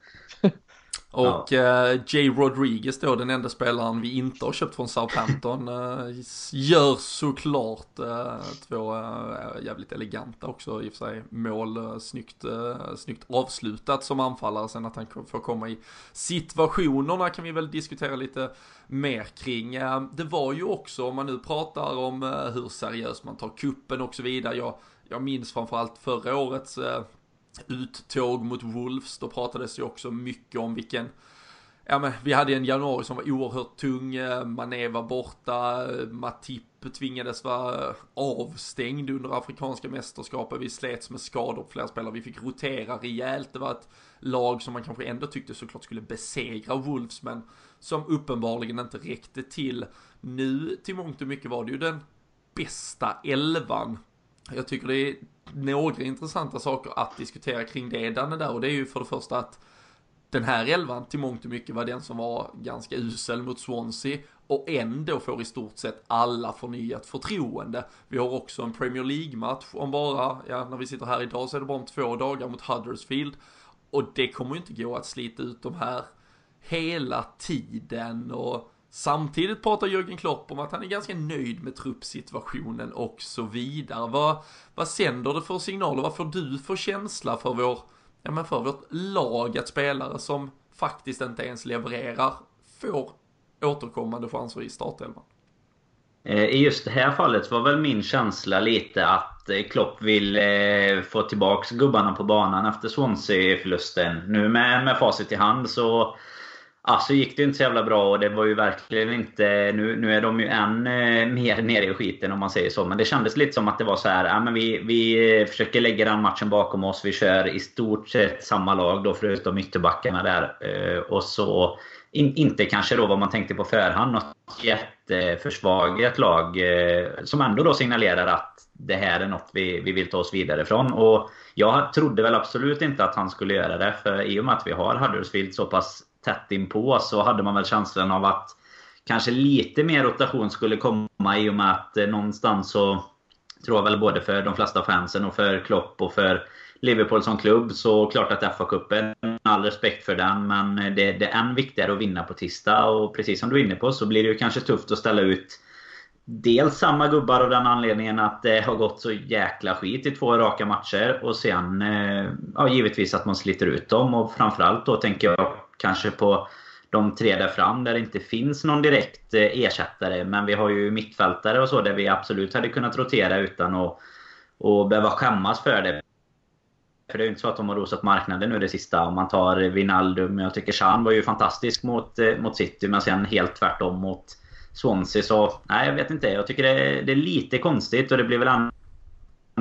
och ja. uh, Jay Rodriguez då, den enda spelaren vi inte har köpt från Southampton, uh, gör såklart uh, två uh, jävligt eleganta också i och för sig mål, uh, snyggt, snyggt avslutat som anfallare. Sen att han får komma i situationerna kan vi väl diskutera lite mer kring. det var ju också, om man nu pratar om hur seriöst man tar kuppen och så vidare. Jag, jag minns framförallt förra årets uttåg mot Wolves, då pratades ju också mycket om vilken Ja men vi hade en januari som var oerhört tung, eh, Mané var borta, eh, Matip tvingades vara avstängd under Afrikanska mästerskapet, vi slets med skador på flera spelare, vi fick rotera rejält, det var ett lag som man kanske ändå tyckte såklart skulle besegra Wolves men som uppenbarligen inte räckte till. Nu till mångt och mycket var det ju den bästa elvan jag tycker det är några intressanta saker att diskutera kring det Danne där. Och det är ju för det första att den här elvan till mångt och mycket var den som var ganska usel mot Swansea. Och ändå får i stort sett alla förnyat förtroende. Vi har också en Premier League-match om bara, ja när vi sitter här idag så är det bara om två dagar mot Huddersfield. Och det kommer ju inte gå att slita ut de här hela tiden och Samtidigt pratar Jörgen Klopp om att han är ganska nöjd med truppsituationen och så vidare. Vad, vad sänder det för signaler? Vad får du för känsla för vår, ja men för vårt lag att spelare som faktiskt inte ens levererar får återkommande chanser i startelvan? Eh, I just det här fallet var väl min känsla lite att eh, Klopp vill eh, få tillbaka gubbarna på banan efter Swansea-förlusten. Nu med, med facit i hand så Alltså så gick det inte så jävla bra och det var ju verkligen inte... Nu, nu är de ju än eh, mer nere i skiten om man säger så. Men det kändes lite som att det var så här, ja, men vi, vi eh, försöker lägga den matchen bakom oss. Vi kör i stort sett samma lag då förutom ytterbackarna där. Eh, och så in, inte kanske då vad man tänkte på förhand. Något jätteförsvagat lag som ändå då signalerar att det här är något vi, vi vill ta oss vidare från. Och jag trodde väl absolut inte att han skulle göra det. För i och med att vi har Huddersfield så pass tätt inpå så hade man väl känslan av att kanske lite mer rotation skulle komma i och med att eh, någonstans så tror jag väl både för de flesta fansen och för Klopp och för Liverpool som klubb så klart att FA-cupen, all respekt för den, men eh, det, det, är än viktigare att vinna på tisdag. Och precis som du är inne på så blir det ju kanske tufft att ställa ut Dels samma gubbar av den anledningen att det har gått så jäkla skit i två raka matcher. Och sen eh, ja, givetvis att man sliter ut dem. Och framförallt då tänker jag kanske på de tre där fram där det inte finns någon direkt eh, ersättare. Men vi har ju mittfältare och så där vi absolut hade kunnat rotera utan att, och behöva skämmas för det. För det är ju inte så att de har rosat marknaden nu det sista. Om man tar Wijnaldum. Jag tycker Chan var ju fantastisk mot, eh, mot City. Men sen helt tvärtom mot Swansea. Så nej, jag vet inte. Jag tycker det är, det är lite konstigt. Och det blir väl än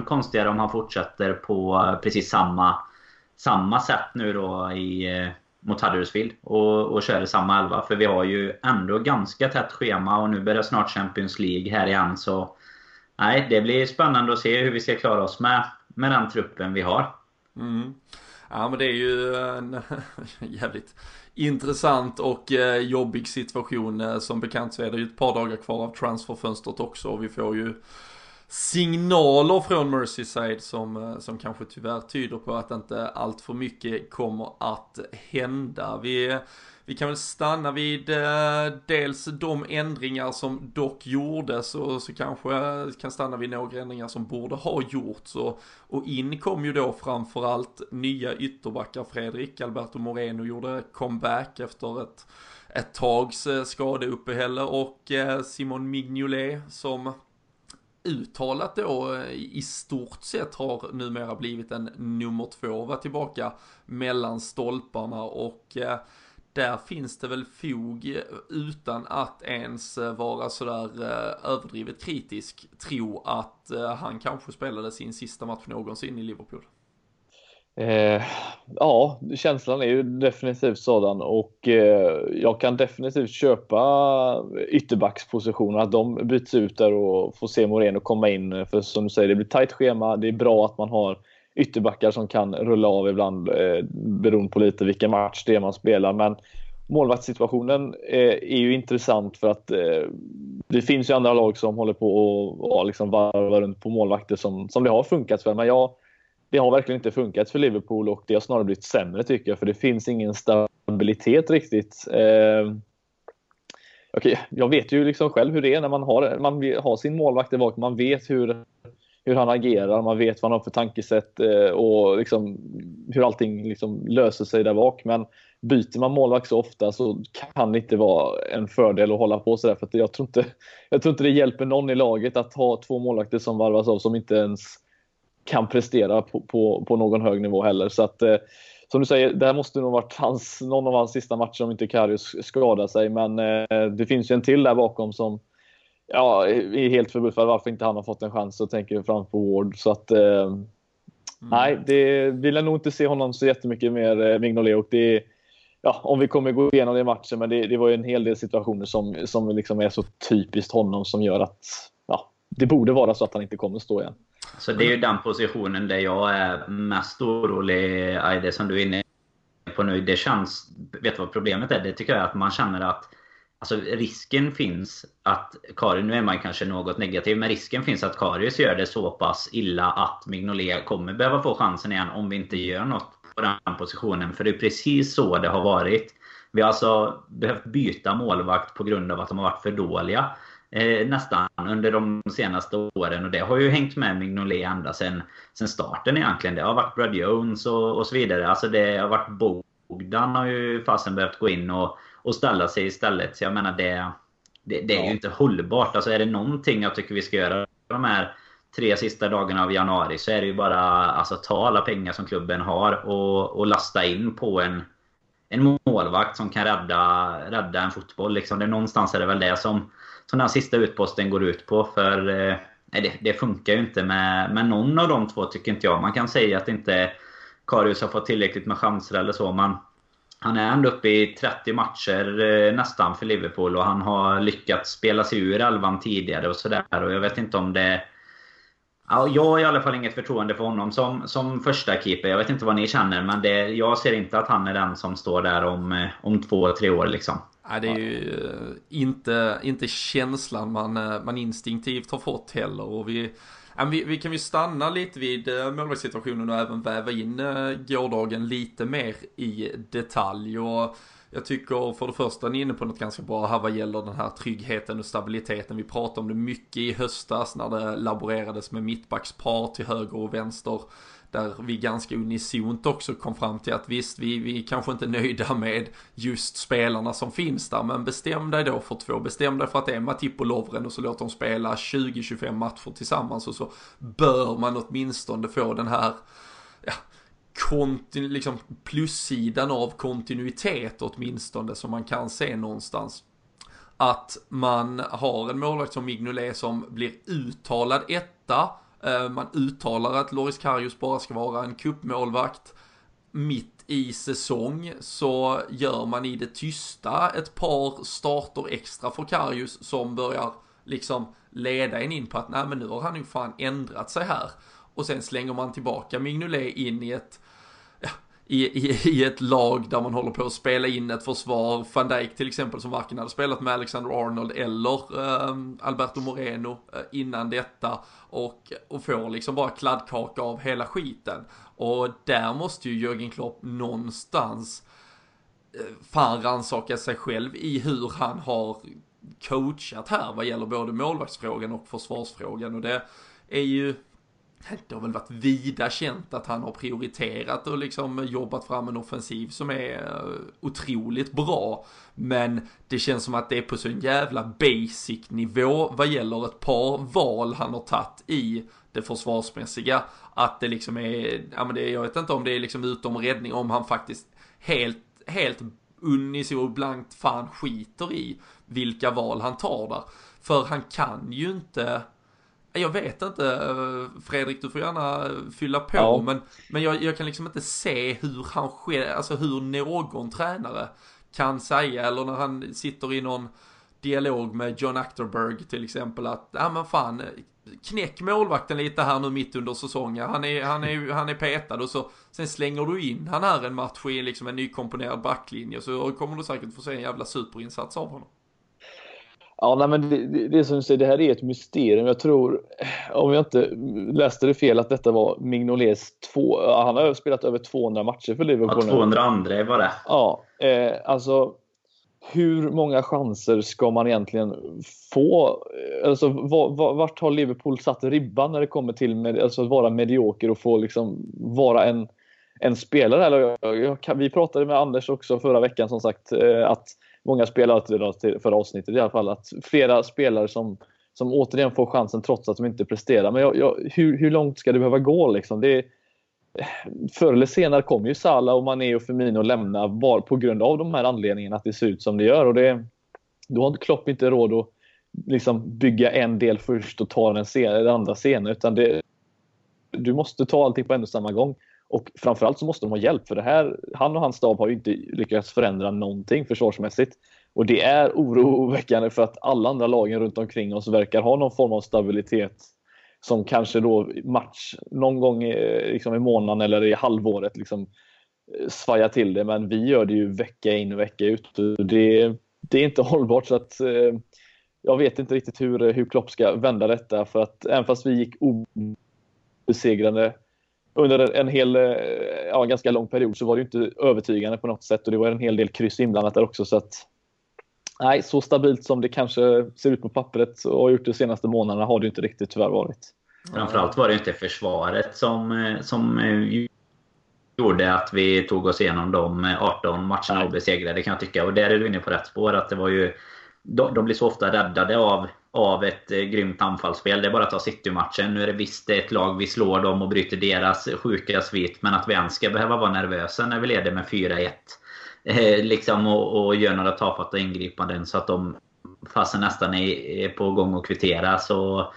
konstigare om han fortsätter på eh, precis samma, samma sätt nu då i mot Huddersfield och, och köra samma elva. För vi har ju ändå ganska tätt schema och nu börjar snart Champions League här igen. Så nej, det blir spännande att se hur vi ska klara oss med, med den truppen vi har. Mm. Ja men det är ju en jävligt intressant och eh, jobbig situation. Eh, som bekant så är det ju ett par dagar kvar av transferfönstret också och vi får ju signaler från Merseyside som, eh, som kanske tyvärr tyder på att inte allt för mycket kommer att hända. Vi, vi kan väl stanna vid eh, dels de ändringar som dock gjordes och så kanske kan stanna vid några ändringar som borde ha gjorts. Och, och in kom ju då framförallt nya ytterbackar. Fredrik Alberto Moreno gjorde comeback efter ett, ett tags eh, skadeuppehälle och eh, Simon Mignolet som uttalat då eh, i stort sett har numera blivit en nummer två, var tillbaka mellan stolparna och eh, där finns det väl fog utan att ens vara sådär eh, överdrivet kritisk tro att eh, han kanske spelade sin sista match någonsin i Liverpool. Eh, ja, känslan är ju definitivt sådan och eh, jag kan definitivt köpa ytterbackspositionerna, att de byts ut där och får se Moreno komma in. För som du säger, det blir tajt schema. Det är bra att man har ytterbackar som kan rulla av ibland eh, beroende på lite vilken match det är man spelar. Men målvaktssituationen eh, är ju intressant för att eh, det finns ju andra lag som håller på att liksom varva runt på målvakter som, som det har funkat för. Men jag det har verkligen inte funkat för Liverpool och det har snarare blivit sämre tycker jag för det finns ingen stabilitet riktigt. Eh, okay, jag vet ju liksom själv hur det är när man har, man har sin målvakt där bak. Man vet hur, hur han agerar, man vet vad han har för tankesätt eh, och liksom hur allting liksom löser sig där bak. Men byter man målvakt så ofta så kan det inte vara en fördel att hålla på sådär. För jag, tror inte, jag tror inte det hjälper någon i laget att ha två målvakter som varvas av som inte ens kan prestera på, på, på någon hög nivå heller. Så att, eh, som du säger, det här måste nog varit hans, någon av hans sista matcher om inte Karius skadar sig. Men eh, det finns ju en till där bakom som ja, är helt förbluffad varför inte han har fått en chans och tänker fram på Ward. Så att, eh, mm. nej, det vill jag nog inte se honom så jättemycket mer, eh, Mignolet. Och det, ja, om vi kommer gå igenom det i matchen, men det, det var ju en hel del situationer som, som liksom är så typiskt honom som gör att ja, det borde vara så att han inte kommer stå igen. Så det är ju den positionen där jag är mest orolig, det som du är inne på nu. Det känns... Vet du vad problemet är? Det tycker jag är att man känner att Alltså risken finns att Karius, nu är man kanske något negativ, men risken finns att Karius gör det så pass illa att Mignolet kommer behöva få chansen igen om vi inte gör något på den positionen. För det är precis så det har varit. Vi har alltså behövt byta målvakt på grund av att de har varit för dåliga. Eh, nästan under de senaste åren. Och det har ju hängt med Mignolet ända sedan, sedan starten egentligen. Det har varit Brad Jones och, och så vidare. Alltså det har varit Bogdan har ju fasen behövt gå in och, och ställa sig istället. Så jag menar det, det, det är ju inte hållbart. Alltså är det någonting jag tycker vi ska göra de här tre sista dagarna av januari så är det ju bara alltså ta alla pengar som klubben har och, och lasta in på en, en målvakt som kan rädda, rädda en fotboll. Liksom. Det, någonstans är det väl det som, som den sista utposten går ut på. För eh, nej, det, det, funkar ju inte med, med någon av de två tycker inte jag. Man kan säga att inte Karius har fått tillräckligt med chanser eller så. Men han är ändå uppe i 30 matcher eh, nästan för Liverpool och han har lyckats spela sig ur elvan tidigare och sådär. Och jag vet inte om det... Ja, jag har i alla fall inget förtroende för honom som, som första keeper. Jag vet inte vad ni känner, men det, jag ser inte att han är den som står där om, eh, om två, tre år liksom. Nej, det är ju eh, inte, inte känslan man, eh, man instinktivt har fått heller. Och vi, vi, vi kan ju stanna lite vid eh, målvaktssituationen och även väva in gårdagen lite mer i detalj. Och jag tycker för det första ni är inne på något ganska bra här vad gäller den här tryggheten och stabiliteten. Vi pratade om det mycket i höstas när det laborerades med mittbackspar till höger och vänster där vi ganska unisont också kom fram till att visst, vi, vi kanske inte är nöjda med just spelarna som finns där, men bestäm dig då för två, bestäm dig för att det är Matip och Lovren och så låt dem spela 20-25 matcher tillsammans och så bör man åtminstone få den här, ja, kontinu, liksom plussidan av kontinuitet åtminstone som man kan se någonstans. Att man har en målvakt som Mignolet som blir uttalad etta Eh, man uttalar att Loris Karius bara ska vara en kuppmålvakt. Mitt i säsong så gör man i det tysta ett par starter extra för Karius som börjar liksom leda en in på att nej men nu har han ju fan ändrat sig här. Och sen slänger man tillbaka Mignolet in i ett i, i, i ett lag där man håller på att spela in ett försvar. Van Dijk till exempel som varken hade spelat med Alexander Arnold eller eh, Alberto Moreno eh, innan detta. Och, och får liksom bara kladdkaka av hela skiten. Och där måste ju Jörgen Klopp någonstans eh, fan rannsaka sig själv i hur han har coachat här vad gäller både målvaktsfrågan och försvarsfrågan. Och det är ju det har väl varit vida känt att han har prioriterat och liksom jobbat fram en offensiv som är eh, otroligt bra. Men det känns som att det är på så en jävla basic nivå vad gäller ett par val han har tagit i det försvarsmässiga. Att det liksom är, ja men det, jag vet inte om det är liksom utom räddning, om han faktiskt helt, helt unisont blankt fan skiter i vilka val han tar där. För han kan ju inte jag vet inte, eh, Fredrik du får gärna fylla på, ja. men, men jag, jag, kan liksom inte se hur han sker, alltså hur någon tränare kan säga, eller när han sitter i någon dialog med John Acterberg till exempel att, ja men fan, knäck målvakten lite här nu mitt under säsongen. Han är, han är, han är petad och så sen slänger du in han här en match i liksom en nykomponerad backlinje så kommer du säkert få se en jävla superinsats av honom. Ja, nej, men det, det, det som du säger, det här är ett mysterium. Jag tror, om jag inte läste det fel, att detta var Mignolets två... Han har spelat över 200 matcher för Liverpool. Ja, 202 var det. Ja, eh, alltså hur många chanser ska man egentligen få? Alltså, vart har Liverpool satt ribban när det kommer till med, alltså, att vara medioker och få liksom, vara en, en spelare? Eller, jag, jag, vi pratade med Anders också förra veckan som sagt eh, att många spelare till förra avsnittet i alla fall, att flera spelare som, som återigen får chansen trots att de inte presterar. Men jag, jag, hur, hur långt ska det behöva gå liksom? Det, förr eller senare kommer ju Salah och Mané och Firmino lämna bara på grund av de här anledningarna att det ser ut som det gör. Och det, då har Klopp inte råd att liksom bygga en del först och ta den, sen, den andra senare. Utan det, du måste ta allting på en och samma gång. Och framförallt så måste de ha hjälp för det här. Han och hans stab har ju inte lyckats förändra någonting försvarsmässigt. Och det är oroväckande för att alla andra lagen runt omkring oss verkar ha någon form av stabilitet som kanske då match någon gång liksom i månaden eller i halvåret liksom eh, svajar till det. Men vi gör det ju vecka in och vecka ut. Det, det är inte hållbart. så att eh, jag vet inte riktigt hur, hur Klopp ska vända detta för att även fast vi gick obesegrade under en hel, ja, ganska lång period så var det inte övertygande på något sätt och det var en hel del kryss inblandat där också så att nej, så stabilt som det kanske ser ut på pappret och har gjort de senaste månaderna har det inte riktigt tyvärr varit. Framförallt var det inte försvaret som, som gjorde att vi tog oss igenom de 18 matcherna obesegrade kan jag tycka. Och där är du inne på rätt spår. Att det var ju de, de blir så ofta räddade av, av ett eh, grymt anfallsspel. Det är bara att ta City-matchen. Nu är det visst ett lag vi slår dem och bryter deras sjuka svit. Men att vi ens ska behöva vara nervösa när vi leder med 4-1. Eh, liksom och, och gör några tafatta ingripanden så att de fasen nästan är, är på gång att kvittera. Så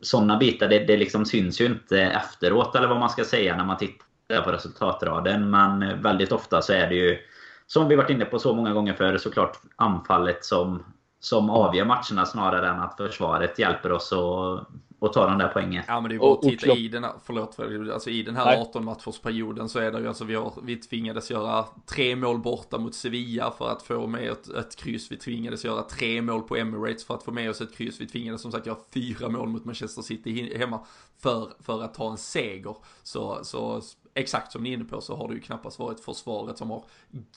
sådana bitar, det, det liksom syns ju inte efteråt eller vad man ska säga när man tittar på resultatraden. Men eh, väldigt ofta så är det ju, som vi varit inne på så många gånger förr, såklart anfallet som som avgör matcherna snarare än att försvaret hjälper oss att, att ta de där poängen. Ja men det är bara att titta i den här, förlåt, alltså i den här Nej. 18 matchersperioden så är det ju alltså vi, har, vi tvingades göra tre mål borta mot Sevilla för att få med ett, ett kryss. Vi tvingades göra tre mål på Emirates för att få med oss ett kryss. Vi tvingades som sagt göra fyra mål mot Manchester City hemma för, för att ta en seger. Så, så exakt som ni är inne på så har det ju knappast varit försvaret som har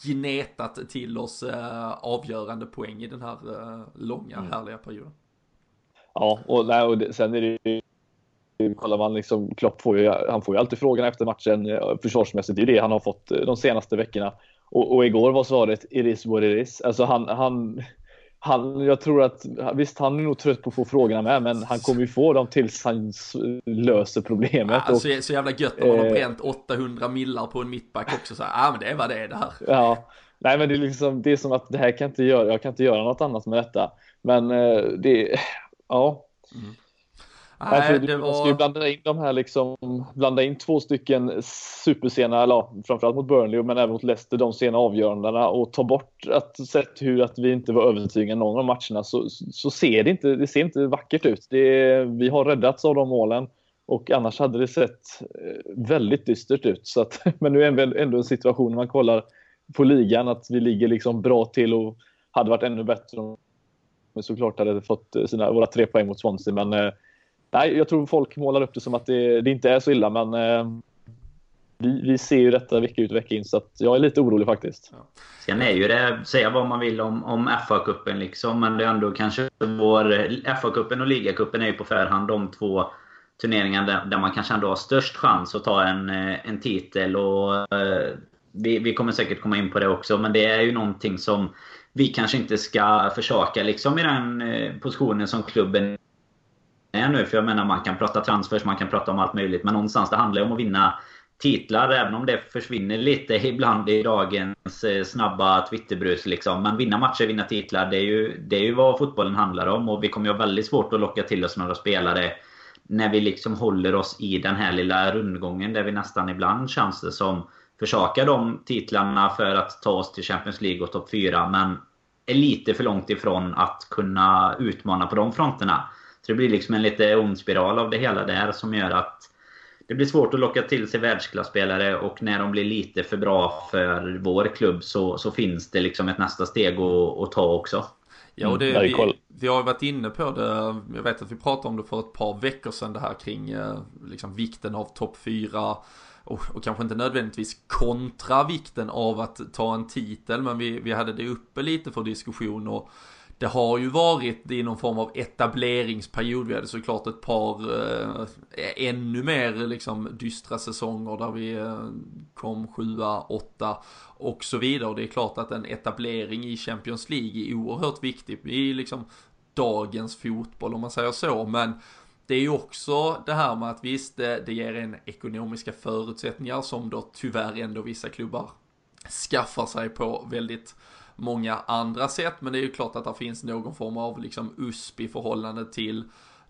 gnetat till oss eh, avgörande poäng i den här eh, långa mm. härliga perioden. Ja, och, nej, och det, sen är det ju kollar man liksom, Klopp får ju, han får ju alltid frågan efter matchen eh, försvarsmässigt. Det är ju det han har fått de senaste veckorna. Och, och igår var svaret it is what it is. Alltså han, han, han, jag tror att, visst han är nog trött på att få frågorna med, men han kommer ju få dem tills han löser problemet. Ja, och, så, så jävla gött om man har eh, bränt 800 millar på en mittback också. Så ja, men det är vad det är det här. Ja, nej men det är liksom, det är som att det här kan inte göra, jag kan inte göra något annat med detta. Men eh, det, ja. Mm. Nej, du var... måste ju blanda in de här liksom, blanda in två stycken supersena, eller framförallt mot Burnley men även mot Leicester, de sena avgörandena och ta bort att sett hur att vi inte var övertygande någon av matcherna så, så ser det inte, det ser inte vackert ut. Det, vi har räddats av de målen och annars hade det sett eh, väldigt dystert ut. Så att, men nu är det ändå en situation när man kollar på ligan att vi ligger liksom bra till och hade varit ännu bättre om vi såklart hade fått sina, våra tre poäng mot Swansea. Men eh, nej, jag tror folk målar upp det som att det, det inte är så illa, men eh, vi, vi, ser ju detta vecka ut och vecka in, så att jag är lite orolig faktiskt. Ja. Sen är ju det, säga vad man vill om, om FA-cupen liksom, men det är ändå kanske vår... FA-cupen och ligacupen är ju på förhand de två turneringar där, där, man kanske ändå har störst chans att ta en, eh, en titel. Och, eh, vi, vi kommer säkert komma in på det också, men det är ju någonting som vi kanske inte ska försaka liksom i den eh, positionen som klubben är nu. För jag menar man kan prata transfers, man kan prata om allt möjligt. Men någonstans det handlar ju om att vinna titlar. Även om det försvinner lite ibland i dagens eh, snabba Twitterbrus. Liksom. Men vinna matcher, vinna titlar. Det är, ju, det är ju vad fotbollen handlar om. Och vi kommer ju ha väldigt svårt att locka till oss några spelare. När vi liksom håller oss i den här lilla rundgången. Där vi nästan ibland känns det som försakar de titlarna för att ta oss till Champions League och topp 4. Men är lite för långt ifrån att kunna utmana på de fronterna. Så det blir liksom en lite ond spiral av det hela där som gör att det blir svårt att locka till sig världsklasspelare och när de blir lite för bra för vår klubb så, så finns det liksom ett nästa steg att, att ta också. Ja, och det, mm, vi, vi har varit inne på det, jag vet att vi pratade om det för ett par veckor sedan det här kring eh, liksom vikten av topp 4 och, och, kanske inte nödvändigtvis kontra vikten av att ta en titel, men vi, vi hade det uppe lite för diskussion och det har ju varit i någon form av etableringsperiod. Vi hade såklart ett par eh, ännu mer liksom dystra säsonger där vi eh, kom sjua, åtta och så vidare. Och det är klart att en etablering i Champions League är oerhört viktig i liksom dagens fotboll om man säger så. Men det är ju också det här med att visst, det, det ger en ekonomiska förutsättningar som då tyvärr ändå vissa klubbar skaffar sig på väldigt många andra sätt. Men det är ju klart att det finns någon form av liksom USP i förhållande till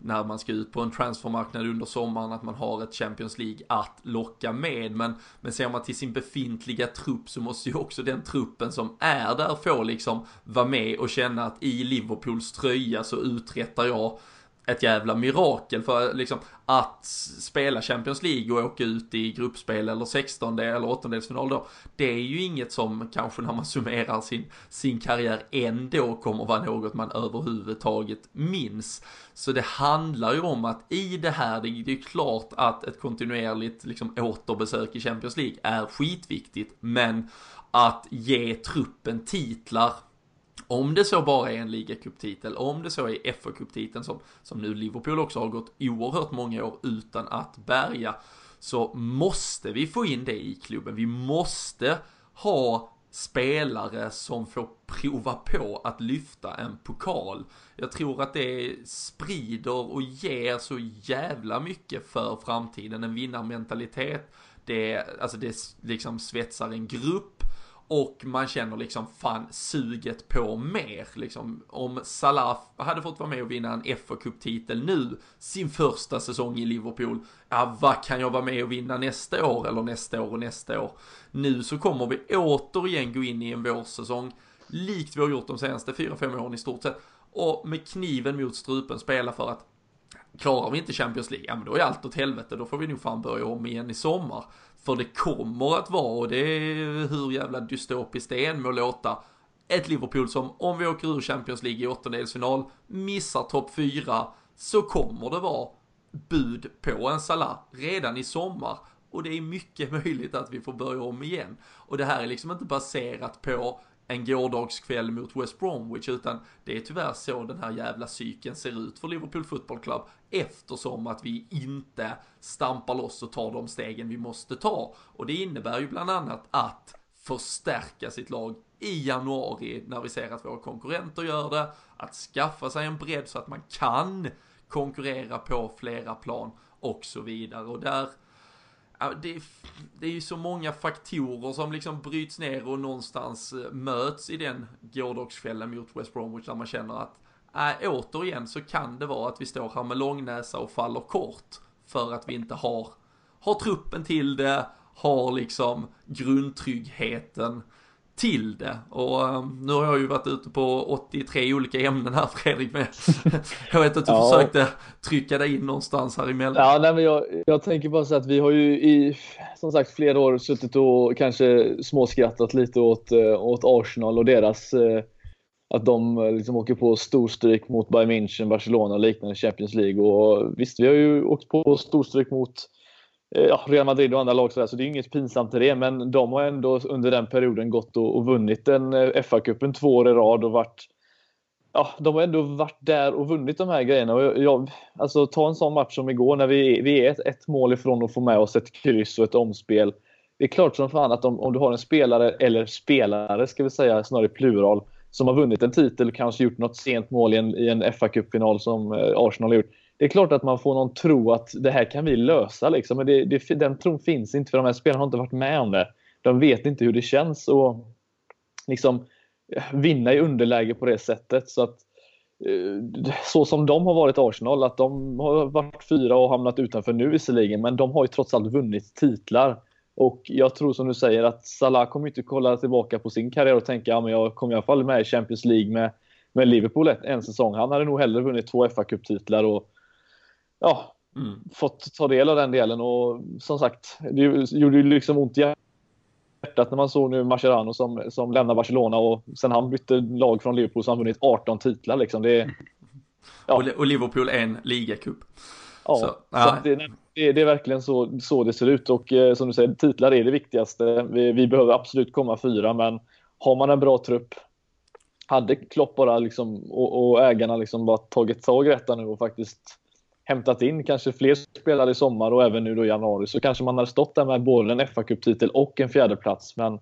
när man ska ut på en transfermarknad under sommaren, att man har ett Champions League att locka med. Men, men ser man till sin befintliga trupp så måste ju också den truppen som är där få liksom vara med och känna att i Liverpools tröja så uträttar jag ett jävla mirakel för liksom att spela Champions League och åka ut i gruppspel eller 16 eller åttondelsfinal då. Det är ju inget som kanske när man summerar sin, sin karriär ändå kommer vara något man överhuvudtaget minns. Så det handlar ju om att i det här, det är ju klart att ett kontinuerligt liksom återbesök i Champions League är skitviktigt, men att ge truppen titlar om det så bara är en ligacuptitel, om det så är fa cuptiteln som, som nu Liverpool också har gått oerhört många år utan att bärga, så måste vi få in det i klubben. Vi måste ha spelare som får prova på att lyfta en pokal. Jag tror att det sprider och ger så jävla mycket för framtiden, en vinnarmentalitet. Det, alltså det liksom svetsar en grupp och man känner liksom fan suget på mer liksom. Om Salah hade fått vara med och vinna en fa Cup-titel nu, sin första säsong i Liverpool, ja vad kan jag vara med och vinna nästa år eller nästa år och nästa år? Nu så kommer vi återigen gå in i en vårsäsong, likt vi har gjort de senaste 4-5 åren i stort sett, och med kniven mot strupen spela för att klarar vi inte Champions League, ja men då är allt åt helvete, då får vi nog fan börja om igen i sommar. För det kommer att vara, och det är hur jävla dystopiskt det än må låta, ett Liverpool som om vi åker ur Champions League i åttondelsfinal, missar topp 4, så kommer det vara bud på en Salah redan i sommar. Och det är mycket möjligt att vi får börja om igen. Och det här är liksom inte baserat på en gårdagskväll mot West Bromwich utan det är tyvärr så den här jävla cykeln ser ut för Liverpool Football Club eftersom att vi inte stampar loss och tar de stegen vi måste ta. Och det innebär ju bland annat att förstärka sitt lag i januari när vi ser att våra konkurrenter gör det, att skaffa sig en bredd så att man kan konkurrera på flera plan och så vidare. Och där det, är, det är ju så många faktorer som liksom bryts ner och någonstans eh, möts i den gårdagskvällen mot West Bromwich där man känner att äh, återigen så kan det vara att vi står här med långnäsa och faller kort för att vi inte har, har truppen till det, har liksom grundtryggheten till det. Och um, nu har jag ju varit ute på 83 olika ämnen här Fredrik, men jag vet att du ja. försökte trycka dig in någonstans här emellan. Ja, nej, men jag, jag tänker bara så att vi har ju i, som sagt, flera år suttit och kanske småskrattat lite åt, eh, åt Arsenal och deras eh, att de eh, liksom åker på storstryk mot Bayern München, Barcelona och liknande Champions League. Och visst, vi har ju åkt på storstryk mot Eh, ja, Real Madrid och andra lag sådär, så det är inget pinsamt i det. Men de har ändå under den perioden gått och, och vunnit den eh, FA-cupen två år i rad och varit Ja, de har ändå varit där och vunnit de här grejerna. Och jag, alltså, ta en sån match som igår när vi, vi är ett, ett mål ifrån att få med oss ett kryss och ett omspel. Det är klart som fan att om, om du har en spelare, eller spelare ska vi säga, snarare plural, som har vunnit en titel, och kanske gjort något sent mål i en, i en FA-cupfinal som eh, Arsenal har gjort det är klart att man får någon tro att det här kan vi lösa. Liksom. Men det, det, den tron finns inte för de här spelarna har inte varit med om det. De vet inte hur det känns att liksom, vinna i underläge på det sättet. Så, att, eh, så som de har varit Arsenal, att de har varit fyra och hamnat utanför nu visserligen, men de har ju trots allt vunnit titlar. Och jag tror som du säger att Salah kommer inte kolla tillbaka på sin karriär och tänka att ja, jag kommer i alla fall med i Champions League med, med Liverpool en säsong. Han hade nog hellre vunnit två FA-cuptitlar och ja, mm. fått ta del av den delen. Och som sagt, det gjorde ju liksom ont i hjärtat när man såg nu Mascherano som, som lämnar Barcelona och sen han bytte lag från Liverpool så har han vunnit 18 titlar. Liksom. Det, ja. Och Liverpool en ligacup. Ja, så, så det, det, det, är verkligen så, så det ser ut och eh, som du säger, titlar är det viktigaste. Vi, vi, behöver absolut komma fyra, men har man en bra trupp, hade Klopp bara liksom, och, och ägarna liksom bara tagit tag i detta nu och faktiskt hämtat in kanske fler spelare i sommar och även nu då i januari så kanske man hade stått där med både en fa Cup-titel och en fjärde plats Men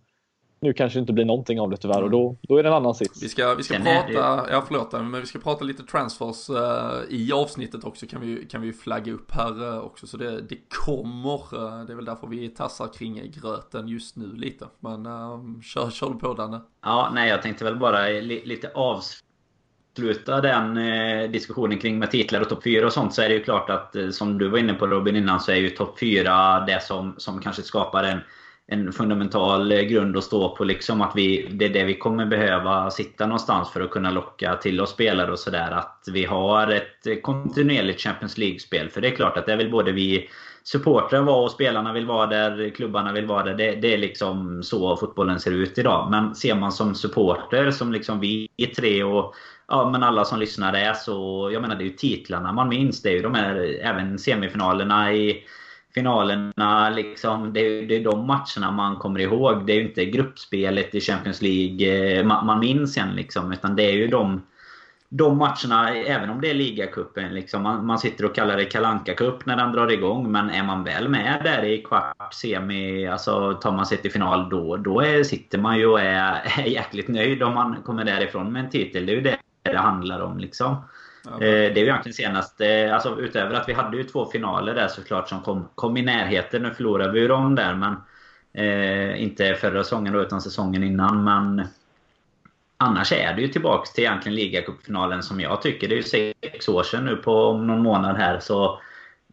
nu kanske det inte blir någonting av det tyvärr och då, då är det en annan sits. Vi ska, vi ska prata, ja förlåt, men vi ska prata lite transfers uh, i avsnittet också kan vi, kan vi flagga upp här uh, också. Så det, det kommer, uh, det är väl därför vi tassar kring gröten just nu lite. Men kör, kör på Danne? Ja, nej jag tänkte väl bara li, lite avsluta avsluta den eh, diskussionen kring med titlar och topp 4 och sånt så är det ju klart att eh, som du var inne på Robin innan så är ju topp 4 det som, som kanske skapar en, en fundamental eh, grund att stå på. Liksom att vi, det är det vi kommer behöva sitta någonstans för att kunna locka till oss spelare och sådär. Att vi har ett eh, kontinuerligt Champions League-spel. För det är klart att det är väl både vi supportrar var och spelarna vill vara där, klubbarna vill vara där. Det, det, är liksom så fotbollen ser ut idag. Men ser man som supporter, som liksom vi tre och ja, men alla som lyssnar är så... Jag menar det är ju titlarna man minns. Det är ju de här även semifinalerna i finalerna. Liksom, det, är, det är de matcherna man kommer ihåg. Det är ju inte gruppspelet i Champions League eh, man, man minns sen. Liksom, utan det är ju de de matcherna, även om det är ligacupen, liksom, man, man, sitter och kallar det kalanka cup när den drar igång. Men är man väl med där i kvart, semi, alltså tar man sig till final, då, då är, sitter man ju och är, är jäkligt nöjd om man kommer därifrån med en titel. Det är ju det det handlar om. Liksom. Ja. Eh, det är ju egentligen senast, eh, alltså utöver att vi hade ju två finaler där såklart som kom, kom i närheten. Nu förlorade vi ju dem där, men eh, inte förra säsongen då, utan säsongen innan. Men Annars är det ju tillbaks till egentligen ligacupfinalen som jag tycker. Det är ju sex år sedan nu på om någon månad här. Så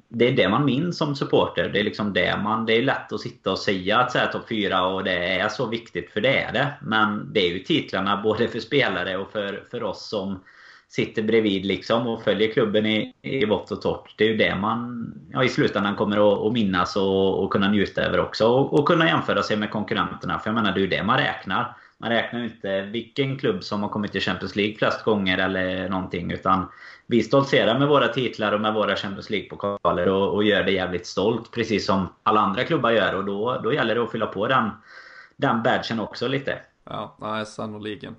det är det man minns som supporter. Det är liksom det man... Det är lätt att sitta och säga att säga topp 4 och det är så viktigt, för det är det. Men det är ju titlarna både för spelare och för, för oss som sitter bredvid liksom och följer klubben i, i vått och torrt. Det är ju det man ja, i slutändan kommer att, att minnas och, och kunna njuta över också. Och, och kunna jämföra sig med konkurrenterna. För jag menar, det är ju det man räknar. Man räknar ju inte vilken klubb som har kommit till Champions League flest gånger eller någonting. Utan vi stoltserar med våra titlar och med våra Champions League-pokaler och, och, gör det jävligt stolt. Precis som alla andra klubbar gör. Och då, då gäller det att fylla på den, den badgen också lite. Ja, nej, sannoliken.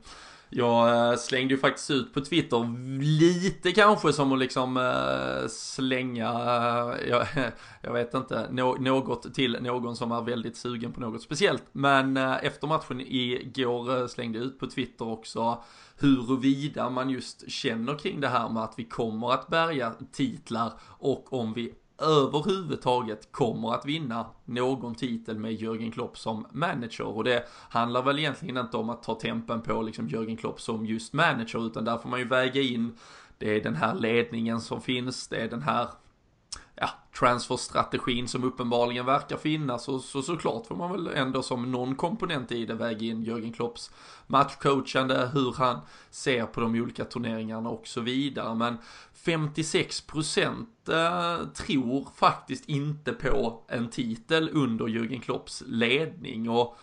Jag eh, slängde ju faktiskt ut på Twitter lite kanske som att liksom eh, slänga, eh, jag, jag, vet inte, något till någon som är väldigt sugen på något speciellt. Men efter matchen igår slängde jag ut på Twitter också huruvida man just känner kring det här med att vi kommer att bärga titlar och om vi överhuvudtaget kommer att vinna någon titel med Jörgen Klopp som manager. Och det handlar väl egentligen inte om att ta tempen på liksom Jörgen Klopp som just manager, utan där får man ju väga in det är den här ledningen som finns, det är den här ja, transferstrategin som uppenbarligen verkar finnas och så såklart får man väl ändå som någon komponent i det väga in Jörgen Klopps matchcoachande, hur han ser på de olika turneringarna och så vidare. Men 56% eh, tror faktiskt inte på en titel under Jürgen Klopps ledning och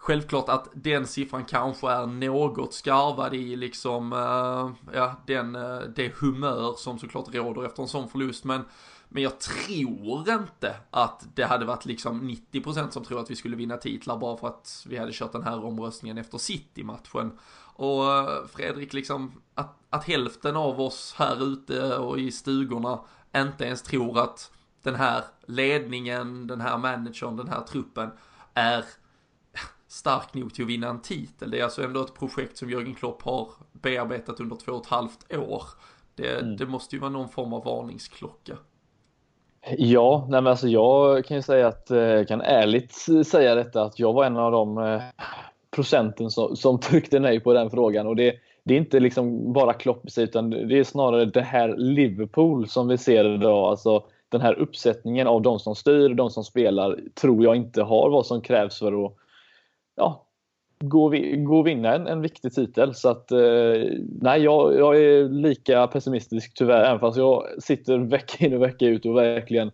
Självklart att den siffran kanske är något skarvad i liksom, eh, ja, den, eh, det humör som såklart råder efter en sån förlust. Men, men jag tror inte att det hade varit liksom 90% som tror att vi skulle vinna titlar bara för att vi hade kört den här omröstningen efter City-matchen. Och eh, Fredrik, liksom att, att hälften av oss här ute och i stugorna inte ens tror att den här ledningen, den här managern, den här truppen är stark nog till att vinna en titel. Det är alltså ändå ett projekt som Jörgen Klopp har bearbetat under två och ett halvt år. Det, mm. det måste ju vara någon form av varningsklocka. Ja, nej men alltså jag kan ju säga att, jag eh, kan ärligt säga detta, att jag var en av de eh, procenten som, som tryckte nej på den frågan. Och det, det är inte liksom bara Klopp utan det är snarare det här Liverpool som vi ser idag. Alltså, den här uppsättningen av de som styr, och de som spelar, tror jag inte har vad som krävs för att ja, gå, gå och vinna en, en viktig titel. Så att, eh, nej, jag, jag, är lika pessimistisk tyvärr, även fast jag sitter vecka in och vecka ut och verkligen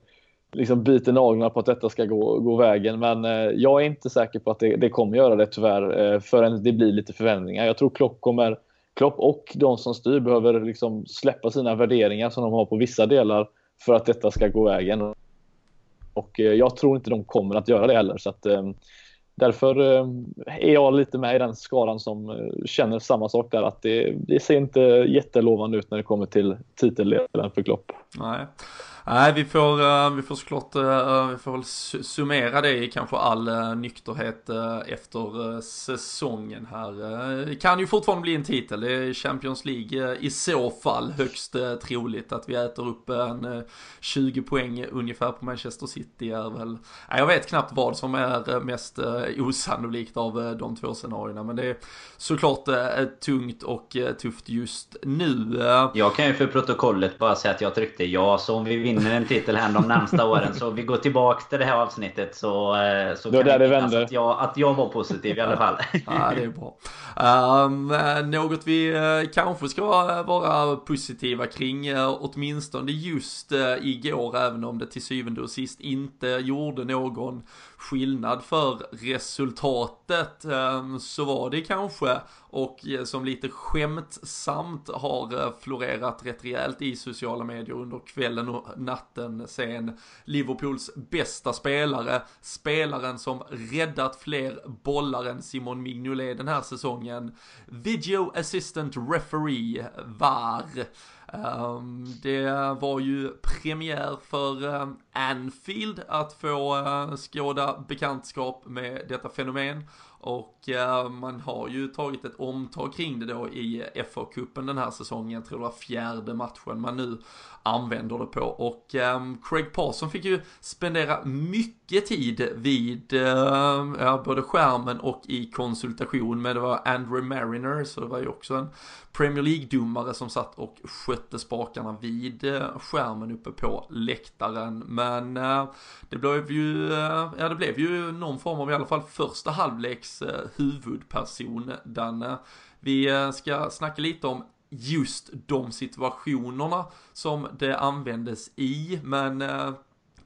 liksom biter naglarna på att detta ska gå, gå vägen. Men eh, jag är inte säker på att det, det kommer göra det tyvärr eh, förrän det blir lite förväntningar. Jag tror Klopp kommer Klopp och de som styr behöver liksom släppa sina värderingar som de har på vissa delar för att detta ska gå vägen. Och eh, jag tror inte de kommer att göra det heller. Så att, eh, därför eh, är jag lite med i den skaran som eh, känner samma sak där. Att det, det ser inte jättelovande ut när det kommer till titeldelen för Klopp. Nej. Nej, vi får, eh, vi får såklart, eh, eh, vi får väl summera det i kanske all nykterhet efter säsongen här. Det kan ju fortfarande bli en titel, det är Champions League i så fall högst troligt att vi äter upp en 20 poäng ungefär på Manchester City är väl, jag vet knappt vad som är mest osannolikt av de två scenarierna, men det är såklart tungt och tufft just nu. Jag kan ju för protokollet bara säga att jag tryckte ja, så om vi vinner vinner en titel här de närmsta åren. Så vi går tillbaka till det här avsnittet så, eh, så det kan där det minnas att jag, att jag var positiv i alla fall. Ja, det är bra. Um, något vi uh, kanske ska vara positiva kring, åtminstone just igår, även om det till syvende och sist inte gjorde någon skillnad för resultatet, ehm, så var det kanske, och eh, som lite skämtsamt har eh, florerat rätt rejält i sociala medier under kvällen och natten sen Liverpools bästa spelare, spelaren som räddat fler bollar än Simon Mignolet den här säsongen, Video Assistant Referee, VAR. Um, det var ju premiär för um, Anfield att få uh, skåda bekantskap med detta fenomen. Och uh, man har ju tagit ett omtag kring det då i FA-cupen den här säsongen, jag tror det var fjärde matchen man nu använder det på. Och um, Craig Parson fick ju spendera mycket tid vid uh, ja, både skärmen och i konsultation. Med det var Andrew Mariner så det var ju också en Premier League-domare som satt och skötte spakarna vid uh, skärmen uppe på läktaren. Men uh, det blev ju, eh, ja det blev ju någon form av i alla fall första halvleks huvudperson Danne. Vi ska snacka lite om just de situationerna som det användes i, men eh,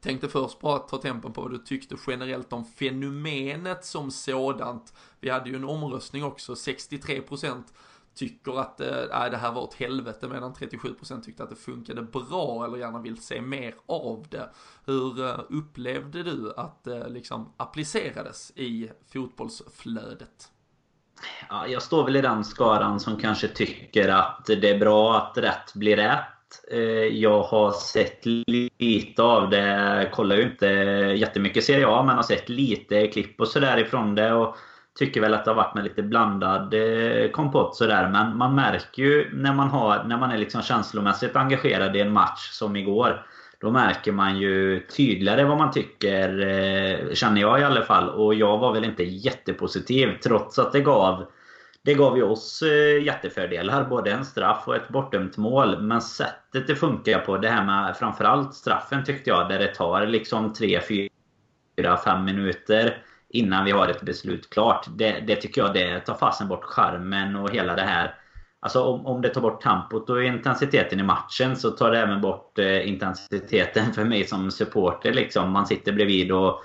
tänkte först bara ta tempen på vad du tyckte generellt om fenomenet som sådant. Vi hade ju en omröstning också, 63% tycker att eh, det här var ett helvete medan 37% tyckte att det funkade bra eller gärna vill se mer av det. Hur eh, upplevde du att det eh, liksom applicerades i fotbollsflödet? Ja, jag står väl i den skaran som kanske tycker att det är bra att rätt blir rätt. Eh, jag har sett lite av det. Kollar ju inte jättemycket Serie A, men har sett lite klipp och sådär ifrån det. Och tycker väl att det har varit med lite blandad eh, kompott sådär. Men man märker ju när man, har, när man är liksom känslomässigt engagerad i en match som igår. Då märker man ju tydligare vad man tycker, eh, känner jag i alla fall. Och jag var väl inte jättepositiv trots att det gav det gav ju oss eh, jättefördelar, både en straff och ett bortdömt mål. Men sättet det funkar på, det här med framförallt straffen tyckte jag, där det tar liksom 3, 4, 5 minuter innan vi har ett beslut klart. Det, det tycker jag det tar fasen bort charmen och hela det här. Alltså om, om det tar bort tempot och intensiteten i matchen så tar det även bort eh, intensiteten för mig som supporter. Liksom. Man sitter bredvid och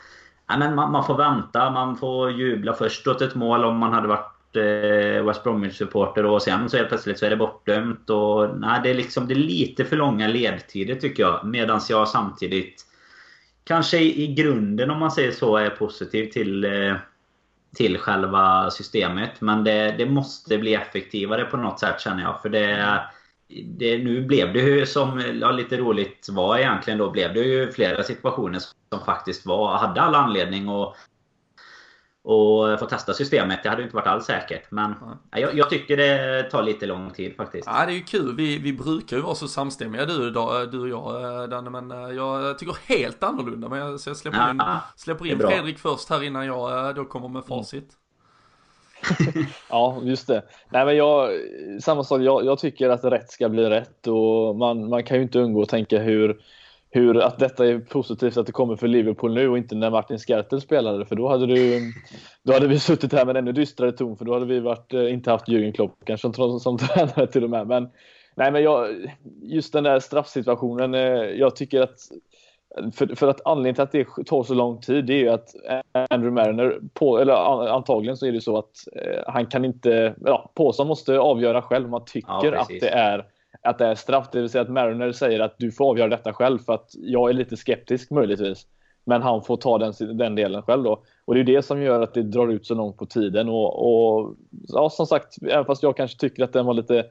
ja, men man, man, får vänta. Man får jubla först åt ett mål om man hade varit eh, West Bromwich-supporter och sen så helt plötsligt så är det bortdömt. Och, nej, det, är liksom, det är lite för långa ledtider tycker jag. Medan jag samtidigt kanske i, i grunden om man säger så är positiv till eh, till själva systemet. Men det, det, måste bli effektivare på något sätt känner jag. För det, det, nu blev det ju som ja, lite roligt var egentligen då blev det ju flera situationer som faktiskt var, hade all anledning att och få testa systemet. Det hade inte varit alls säkert. Men ja. jag, jag, tycker det tar lite lång tid faktiskt. Ja, det är ju kul. Vi, vi brukar ju vara så samstämmiga du, du och jag, Danne. Men eh, jag tycker helt annorlunda. Men jag, så jag släpper in, ja, släpper in Fredrik först här innan jag eh, då kommer med facit. ja, just det. Nej, men jag, samma sak. Jag, jag, tycker att rätt ska bli rätt och man, man kan ju inte undgå att tänka hur hur att detta är positivt att det kommer för Liverpool nu och inte när Martin Skertel spelade för då hade, du, då hade vi suttit här med en ännu dystrare ton för då hade vi varit, eh, inte haft Jürgen Klopp kanske som, som tränare till och med. Men, nej, men jag, just den där straffsituationen, eh, jag tycker att för, för att anledningen till att det tar så lång tid är ju att Andrew Mariner, på, eller antagligen så är det så att eh, han kan inte, ja, Påsson måste avgöra själv om han tycker ja, att det är att det är straff. Det vill säga att Mariner säger att du får avgöra detta själv för att jag är lite skeptisk möjligtvis. Men han får ta den, den delen själv då. Och det är det som gör att det drar ut så långt på tiden. Och, och ja, som sagt, även fast jag kanske tycker att den var lite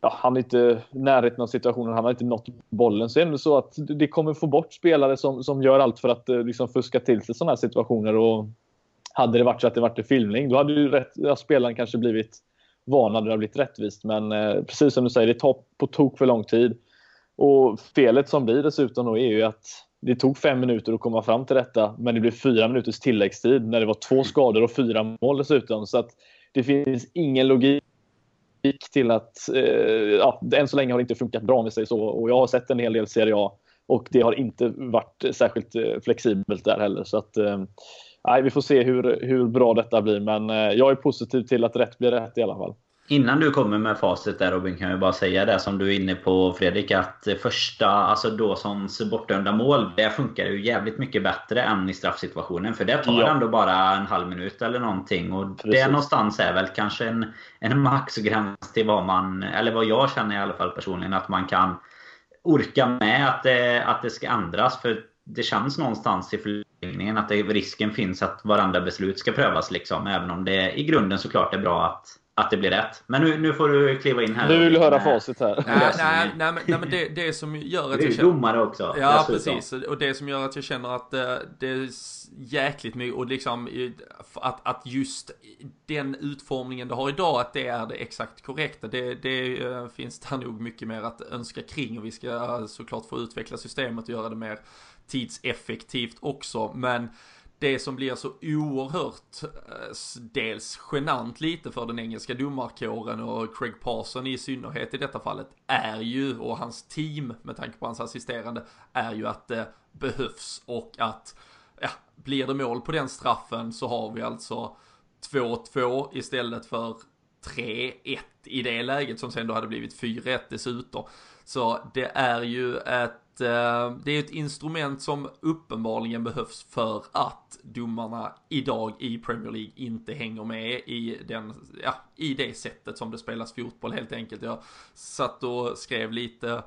Ja, han är inte i närheten av situationen, han har inte nått bollen. Så är det så att det kommer få bort spelare som, som gör allt för att eh, liksom, fuska till sig sådana här situationer. Och hade det varit så att det varit en filmning, då hade ju rätt, ja, spelaren kanske blivit van hade det har blivit rättvist. Men eh, precis som du säger, det tar på tok för lång tid. Och felet som blir dessutom då är ju att det tog fem minuter att komma fram till detta, men det blev fyra minuters tilläggstid när det var två skador och fyra mål dessutom. Så att det finns ingen logik till att... Eh, ja, än så länge har det inte funkat bra om vi säger så. Och jag har sett en hel del Serie A Och det har inte varit särskilt eh, flexibelt där heller. Så att, eh, nej, vi får se hur, hur bra detta blir. Men jag är positiv till att rätt blir rätt i alla fall. Innan du kommer med facit där Robin kan jag bara säga det som du är inne på Fredrik att första, alltså Dawsons bortdömda mål, det funkar ju jävligt mycket bättre än i straffsituationen. För det tar ja. ändå bara en halv minut eller någonting. Och Precis. det någonstans är väl kanske en, en maxgräns till vad man, eller vad jag känner i alla fall personligen, att man kan orka med att det, att det ska ändras. För det känns någonstans i förlängningen att det, risken finns att varandra beslut ska prövas liksom. Även om det i grunden såklart är bra att att det blir rätt. Men nu, nu får du kliva in här. Nu vill du höra facit här. Nej, nej, nej, men, nej, men det, det som gör att jag känner... domare också. Ja, precis. Och det som gör att jag känner att det, eh, det är jäkligt mycket och liksom att, att just den utformningen det har idag, att det är det exakt korrekta. Det, det eh, finns där nog mycket mer att önska kring och vi ska såklart få utveckla systemet och göra det mer tidseffektivt också. Men det som blir så oerhört eh, dels genant lite för den engelska domarkåren och Craig Parson i synnerhet i detta fallet är ju, och hans team med tanke på hans assisterande, är ju att det behövs och att, ja, blir det mål på den straffen så har vi alltså 2-2 istället för 3-1 i det läget som sen då hade blivit 4-1 dessutom. Så det är ju ett Eh, det är ett instrument som uppenbarligen behövs för att domarna idag i Premier League inte hänger med i, den, ja, i det sättet som det spelas fotboll helt enkelt. Jag satt och skrev lite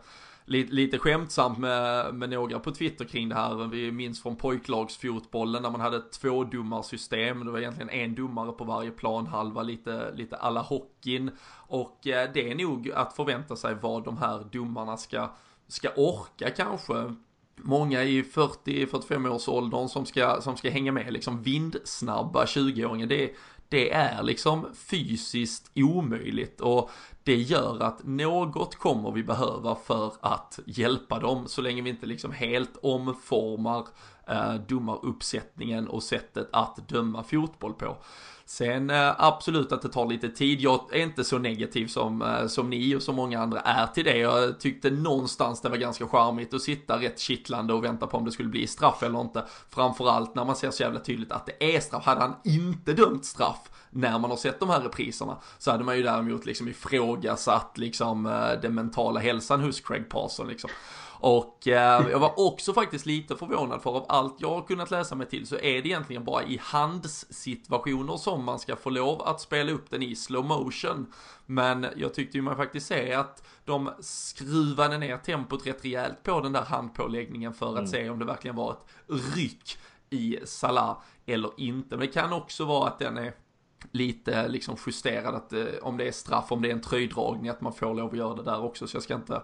lite, lite skämtsamt med, med några på Twitter kring det här. Vi minns från pojklagsfotbollen när man hade två domarsystem. Det var egentligen en domare på varje planhalva, lite, lite alla hockeyn. Och eh, det är nog att förvänta sig vad de här domarna ska ska orka kanske många i 40-45 års åldern som ska, som ska hänga med liksom vindsnabba 20-åringar. Det, det är liksom fysiskt omöjligt och det gör att något kommer vi behöva för att hjälpa dem så länge vi inte liksom helt omformar eh, domaruppsättningen och sättet att döma fotboll på. Sen eh, absolut att det tar lite tid. Jag är inte så negativ som, eh, som ni och så många andra är till det. Jag tyckte någonstans det var ganska charmigt att sitta rätt kittlande och vänta på om det skulle bli straff eller inte. Framförallt när man ser så jävla tydligt att det är straff. Hade han inte dömt straff när man har sett de här repriserna så hade man ju däremot liksom ifrågasatt liksom eh, den mentala hälsan hos Craig Parson liksom. Och eh, jag var också faktiskt lite förvånad för av allt jag har kunnat läsa mig till så är det egentligen bara i hands-situationer som man ska få lov att spela upp den i slow motion. Men jag tyckte ju man faktiskt se att de skruvade ner tempot rätt rejält på den där handpåläggningen för att mm. se om det verkligen var ett ryck i Salah eller inte. Men det kan också vara att den är lite liksom justerad att eh, om det är straff, om det är en tröjdragning att man får lov att göra det där också så jag ska inte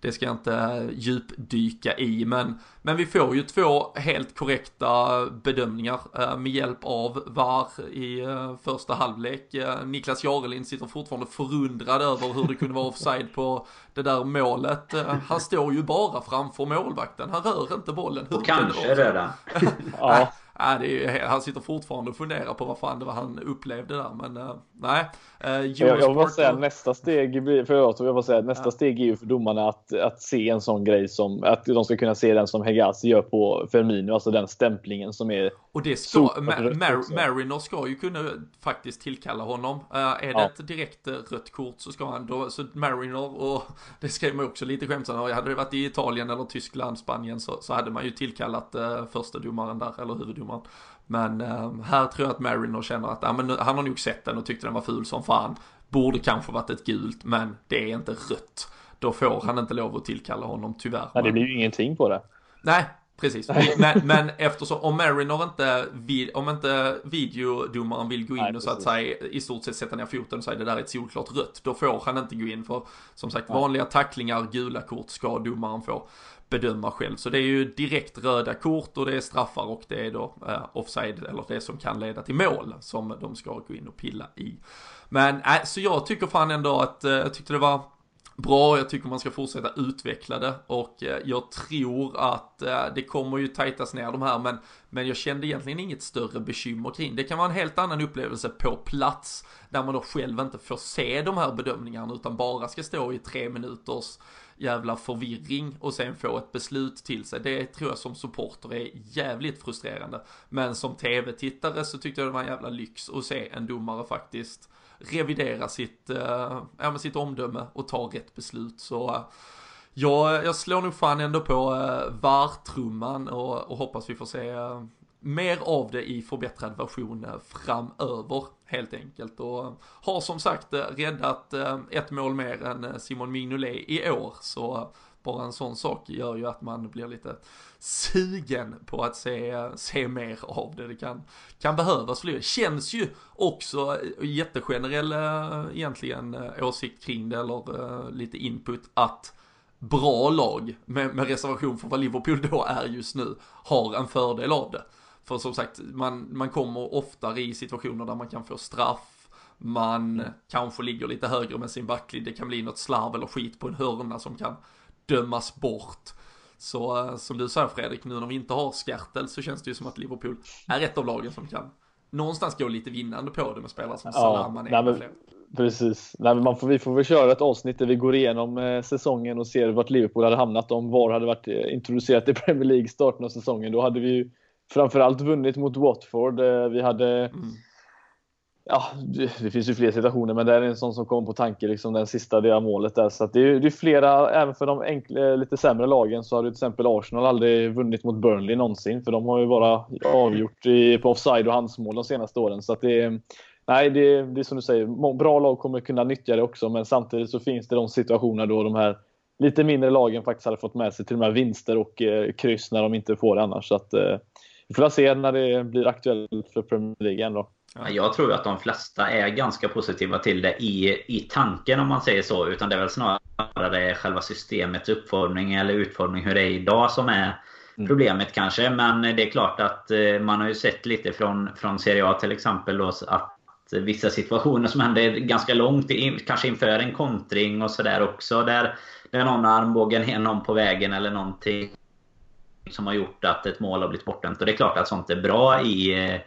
det ska jag inte djupdyka i, men, men vi får ju två helt korrekta bedömningar eh, med hjälp av VAR i eh, första halvlek. Eh, Niklas Jarelind sitter fortfarande förundrad över hur det kunde vara offside på det där målet. Han står ju bara framför målvakten, han rör inte bollen. Hur och kanske röda. ja. Nej, det är, han sitter fortfarande och funderar på vad fan det var han upplevde där, men uh, nej. Uh, jag, jag vill bara säga nästa steg, blir, förlåt, jag vill säga nästa ja. steg är ju för domarna att, att se en sån grej som, att de ska kunna se den som Hegazi gör på Firmino, alltså den stämplingen som är Och det ska, Mar Mar Mariner ska ju kunna faktiskt tillkalla honom. Uh, är det ja. ett direkt rött kort så ska han då, så Mariner och det skrev man också lite skämtsamt, hade det varit i Italien eller Tyskland, Spanien så, så hade man ju tillkallat uh, första domaren där, eller huvuddomaren. Men eh, här tror jag att Mariner känner att ja, men han har nog sett den och tyckte den var ful som fan. Borde kanske varit ett gult, men det är inte rött. Då får han inte lov att tillkalla honom tyvärr. Nej, det blir ju ingenting på det. Nej, precis. Men, men eftersom, om Mariner inte, vid, om inte videodomaren vill gå in Nej, och så att säga i stort sett sätta ner foten och säga det där är ett solklart rött, då får han inte gå in för som sagt vanliga tacklingar, gula kort ska domaren få bedöma själv. Så det är ju direkt röda kort och det är straffar och det är då eh, offside eller det som kan leda till mål som de ska gå in och pilla i. Men äh, så jag tycker fan ändå att eh, jag tyckte det var bra, jag tycker man ska fortsätta utveckla det och eh, jag tror att eh, det kommer ju tajtas ner de här men, men jag kände egentligen inget större bekymmer kring det. kan vara en helt annan upplevelse på plats där man då själv inte får se de här bedömningarna utan bara ska stå i tre minuters jävla förvirring och sen få ett beslut till sig. Det tror jag som supporter är jävligt frustrerande. Men som tv-tittare så tyckte jag det var en jävla lyx att se en domare faktiskt revidera sitt, eh, ja, ja, sitt omdöme och ta rätt beslut. Så eh, jag, jag slår nog fan ändå på eh, vartrumman och, och hoppas vi får se mer av det i förbättrad version framöver helt enkelt och har som sagt räddat ett mål mer än Simon Mignolet i år så bara en sån sak gör ju att man blir lite sugen på att se, se mer av det. Det kan, kan behövas fler. Känns ju också jättegenerell eh, egentligen eh, åsikt kring det eller uh, lite input att bra lag med, med reservation för vad Liverpool då är just nu har en fördel av det. För som sagt, man, man kommer oftare i situationer där man kan få straff, man mm. kanske ligger lite högre med sin backlinje, det kan bli något slarv eller skit på en hörna som kan dömas bort. Så eh, som du säger Fredrik, nu när vi inte har Skartel så känns det ju som att Liverpool är ett av lagen som kan någonstans gå lite vinnande på det med spelare som ja, Salah, Mané och fler. Precis. Nej, men man får, vi får väl köra ett avsnitt där vi går igenom eh, säsongen och ser vart Liverpool hade hamnat om VAR hade varit eh, introducerat i Premier League starten av säsongen. Då hade vi ju framförallt vunnit mot Watford. Eh, vi hade mm ja, det finns ju fler situationer, men det är en sån som kommer på tanke, liksom den sista delen av målet där. Så det, är, det är flera, även för de enkla, eh, lite sämre lagen så har till exempel Arsenal aldrig vunnit mot Burnley någonsin, för de har ju bara avgjort i, på offside och handsmål de senaste åren. Så att det, nej, det, det är som du säger, bra lag kommer kunna nyttja det också, men samtidigt så finns det de situationer då de här lite mindre lagen faktiskt hade fått med sig till och med vinster och eh, kryss när de inte får det annars. Så att, eh, vi får se när det blir aktuellt för Premier League ändå. Ja, jag tror att de flesta är ganska positiva till det i, i tanken om man säger så. Utan det är väl snarare själva systemets uppformning eller utformning hur det är idag som är mm. problemet kanske. Men det är klart att eh, man har ju sett lite från, från Serie A till exempel då, att vissa situationer som händer ganska långt, kanske inför en kontring och sådär också. Där, där någon har armbågen ner någon på vägen eller någonting som har gjort att ett mål har blivit bortdömt. Och det är klart att sånt är bra i eh,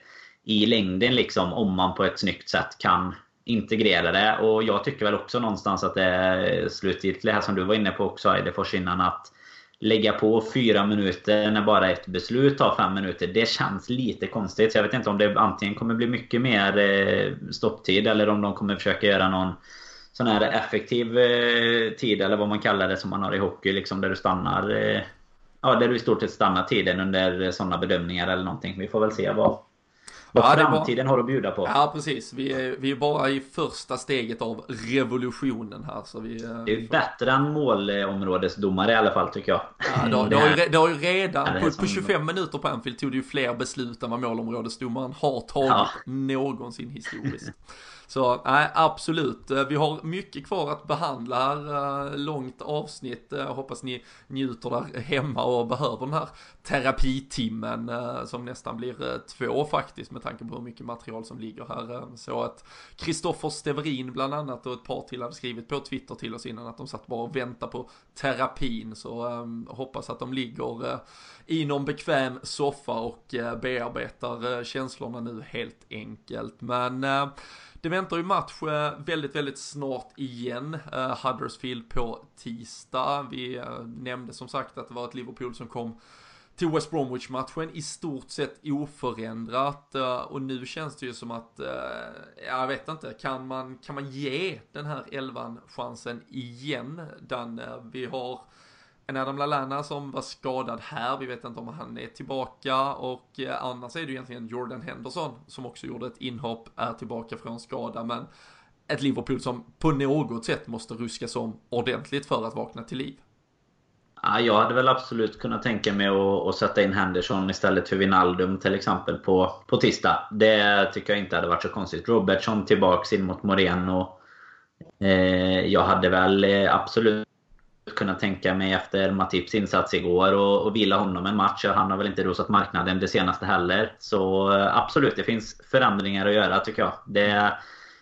i längden liksom om man på ett snyggt sätt kan integrera det. Och jag tycker väl också någonstans att det är slutgiltigt, här som du var inne på också Eidefors innan, att lägga på fyra minuter när bara ett beslut tar fem minuter. Det känns lite konstigt. Så jag vet inte om det antingen kommer bli mycket mer eh, stopptid eller om de kommer försöka göra någon sån här effektiv eh, tid eller vad man kallar det som man har i hockey. Liksom där du stannar eh, Ja, där du i stort sett stannar tiden under sådana bedömningar eller någonting. Vi får väl se vad, vad ja, framtiden har att bjuda på. Ja, precis. Vi är, vi är bara i första steget av revolutionen här. Så vi, eh, det är bättre än målområdesdomare i alla fall tycker jag. Ja, det, har, det, har, ju, det har ju redan, på, på 25 minuter på Anfield tog det ju fler beslut än vad målområdesdomaren har tagit ja. någonsin historiskt. Så nej, absolut. Eh, vi har mycket kvar att behandla här. Eh, långt avsnitt. Eh, jag hoppas ni njuter där hemma och behöver den här terapitimmen som nästan blir två faktiskt med tanke på hur mycket material som ligger här. Så att Kristoffer Steverin bland annat och ett par till hade skrivit på Twitter till oss innan att de satt bara och väntade på terapin. Så um, hoppas att de ligger uh, i någon bekväm soffa och uh, bearbetar uh, känslorna nu helt enkelt. Men uh, det väntar ju match eh, väldigt, väldigt snart igen. Uh, Huddersfield på tisdag. Vi uh, nämnde som sagt att det var ett Liverpool som kom till West Bromwich-matchen i stort sett oförändrat. Uh, och nu känns det ju som att, jag vet inte, kan man, kan man ge den här elvan chansen igen? Danne, vi har en Adam Lallana som var skadad här, vi vet inte om han är tillbaka och eh, annars är det ju egentligen Jordan Henderson som också gjorde ett inhopp, är tillbaka från skada men ett Liverpool som på något sätt måste ruskas om ordentligt för att vakna till liv. Ja, jag hade väl absolut kunnat tänka mig att, att sätta in Henderson istället för Vinaldum till exempel på, på tisdag. Det tycker jag inte hade varit så konstigt. Robertson tillbaks in mot Moreno. Eh, jag hade väl eh, absolut kunna tänka mig efter Matips insats igår och, och vila honom en match. Han har väl inte rosat marknaden det senaste heller. Så eh, absolut, det finns förändringar att göra tycker jag. Det,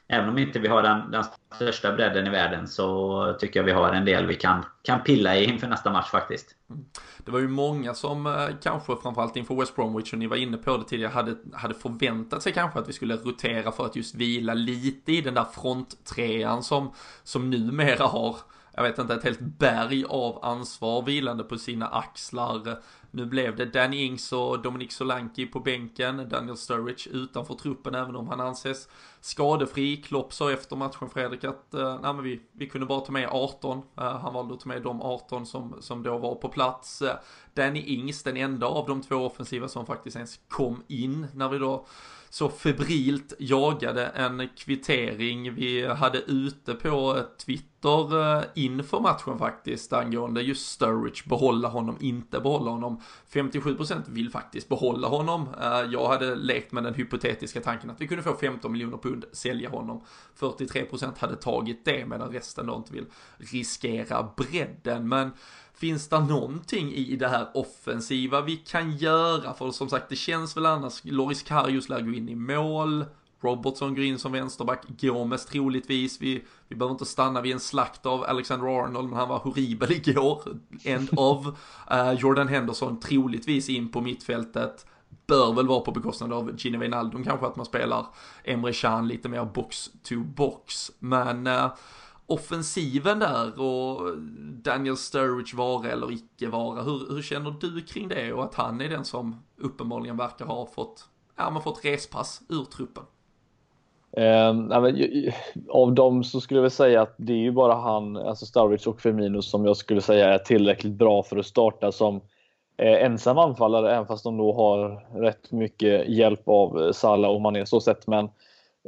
även om inte vi har den, den största bredden i världen så tycker jag vi har en del vi kan, kan pilla i inför nästa match faktiskt. Mm. Det var ju många som eh, kanske framförallt inför West Bromwich och ni var inne på det tidigare hade, hade förväntat sig kanske att vi skulle rotera för att just vila lite i den där fronttrean som, som numera har jag vet inte, ett helt berg av ansvar vilande på sina axlar. Nu blev det Danny Ings och Dominic Solanki på bänken, Daniel Sturridge utanför truppen även om han anses skadefri. Klopp sa efter matchen Fredrik att eh, nej, men vi, vi kunde bara ta med 18. Eh, han valde att ta med de 18 som, som då var på plats. Eh, Danny Ings, den enda av de två offensiva som faktiskt ens kom in när vi då så febrilt jagade en kvittering vi hade ute på Twitter eh, inför matchen faktiskt angående just Sturridge, behålla honom, inte behålla honom. 57% vill faktiskt behålla honom. Eh, jag hade lekt med den hypotetiska tanken att vi kunde få 15 miljoner pund, sälja honom. 43% hade tagit det medan resten då inte vill riskera bredden. Men Finns det någonting i det här offensiva vi kan göra? För som sagt, det känns väl annars, Loris Karius lär gå in i mål, Robertson går in som vänsterback, Gomes troligtvis. Vi, vi behöver inte stanna vid en slakt av Alexander Arnold, men han var horribel igår. End of. Uh, Jordan Henderson troligtvis in på mittfältet. Bör väl vara på bekostnad av Gino Wijnaldum kanske att man spelar Emre Can lite mer box to box. Men uh, offensiven där och Daniel Sturridge vara eller icke vara. Hur, hur känner du kring det och att han är den som uppenbarligen verkar ha fått, ja, men fått respass ur truppen? Eh, av dem så skulle jag väl säga att det är ju bara han, alltså Sturridge och Firmino som jag skulle säga är tillräckligt bra för att starta som eh, ensam anfallare, även fast de då har rätt mycket hjälp av eh, Salah och Mané så sett. Men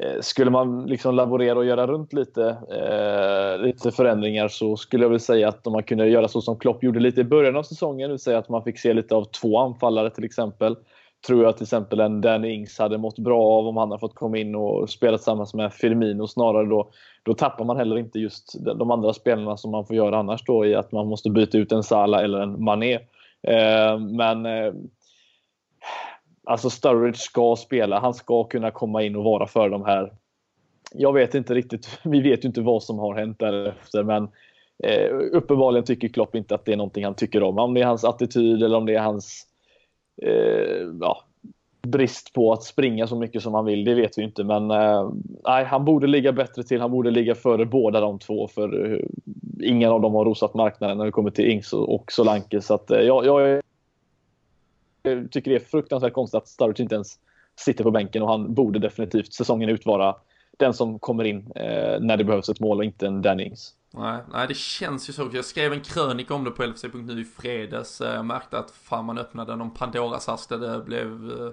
Eh, skulle man liksom laborera och göra runt lite, eh, lite förändringar så skulle jag väl säga att om man kunde göra så som Klopp gjorde lite i början av säsongen, det vill säga att man fick se lite av två anfallare till exempel. Tror jag till exempel en Danny Ings hade mått bra av om han hade fått komma in och spela tillsammans med Firmino snarare då. Då tappar man heller inte just de andra spelarna som man får göra annars då i att man måste byta ut en Salah eller en Mané. Eh, men eh, Alltså Sturridge ska spela. Han ska kunna komma in och vara för de här. Jag vet inte riktigt. Vi vet ju inte vad som har hänt därefter, men eh, uppenbarligen tycker Klopp inte att det är någonting han tycker om. Om det är hans attityd eller om det är hans eh, ja, brist på att springa så mycket som han vill, det vet vi inte. Men eh, han borde ligga bättre till. Han borde ligga före båda de två, för eh, ingen av dem har rosat marknaden när det kommer till Ings och Solanke. Så att, eh, jag, jag jag Eh, tycker det är fruktansvärt konstigt att Sturridge inte ens sitter på bänken och han borde definitivt säsongen ut vara den som kommer in eh, när det behövs ett mål och inte en Dannings. Nej, nej, det känns ju så. Jag skrev en krönika om det på LFC.nu i fredags. Eh, jag märkte att fan man öppnade någon Pandoras ask där det blev eh,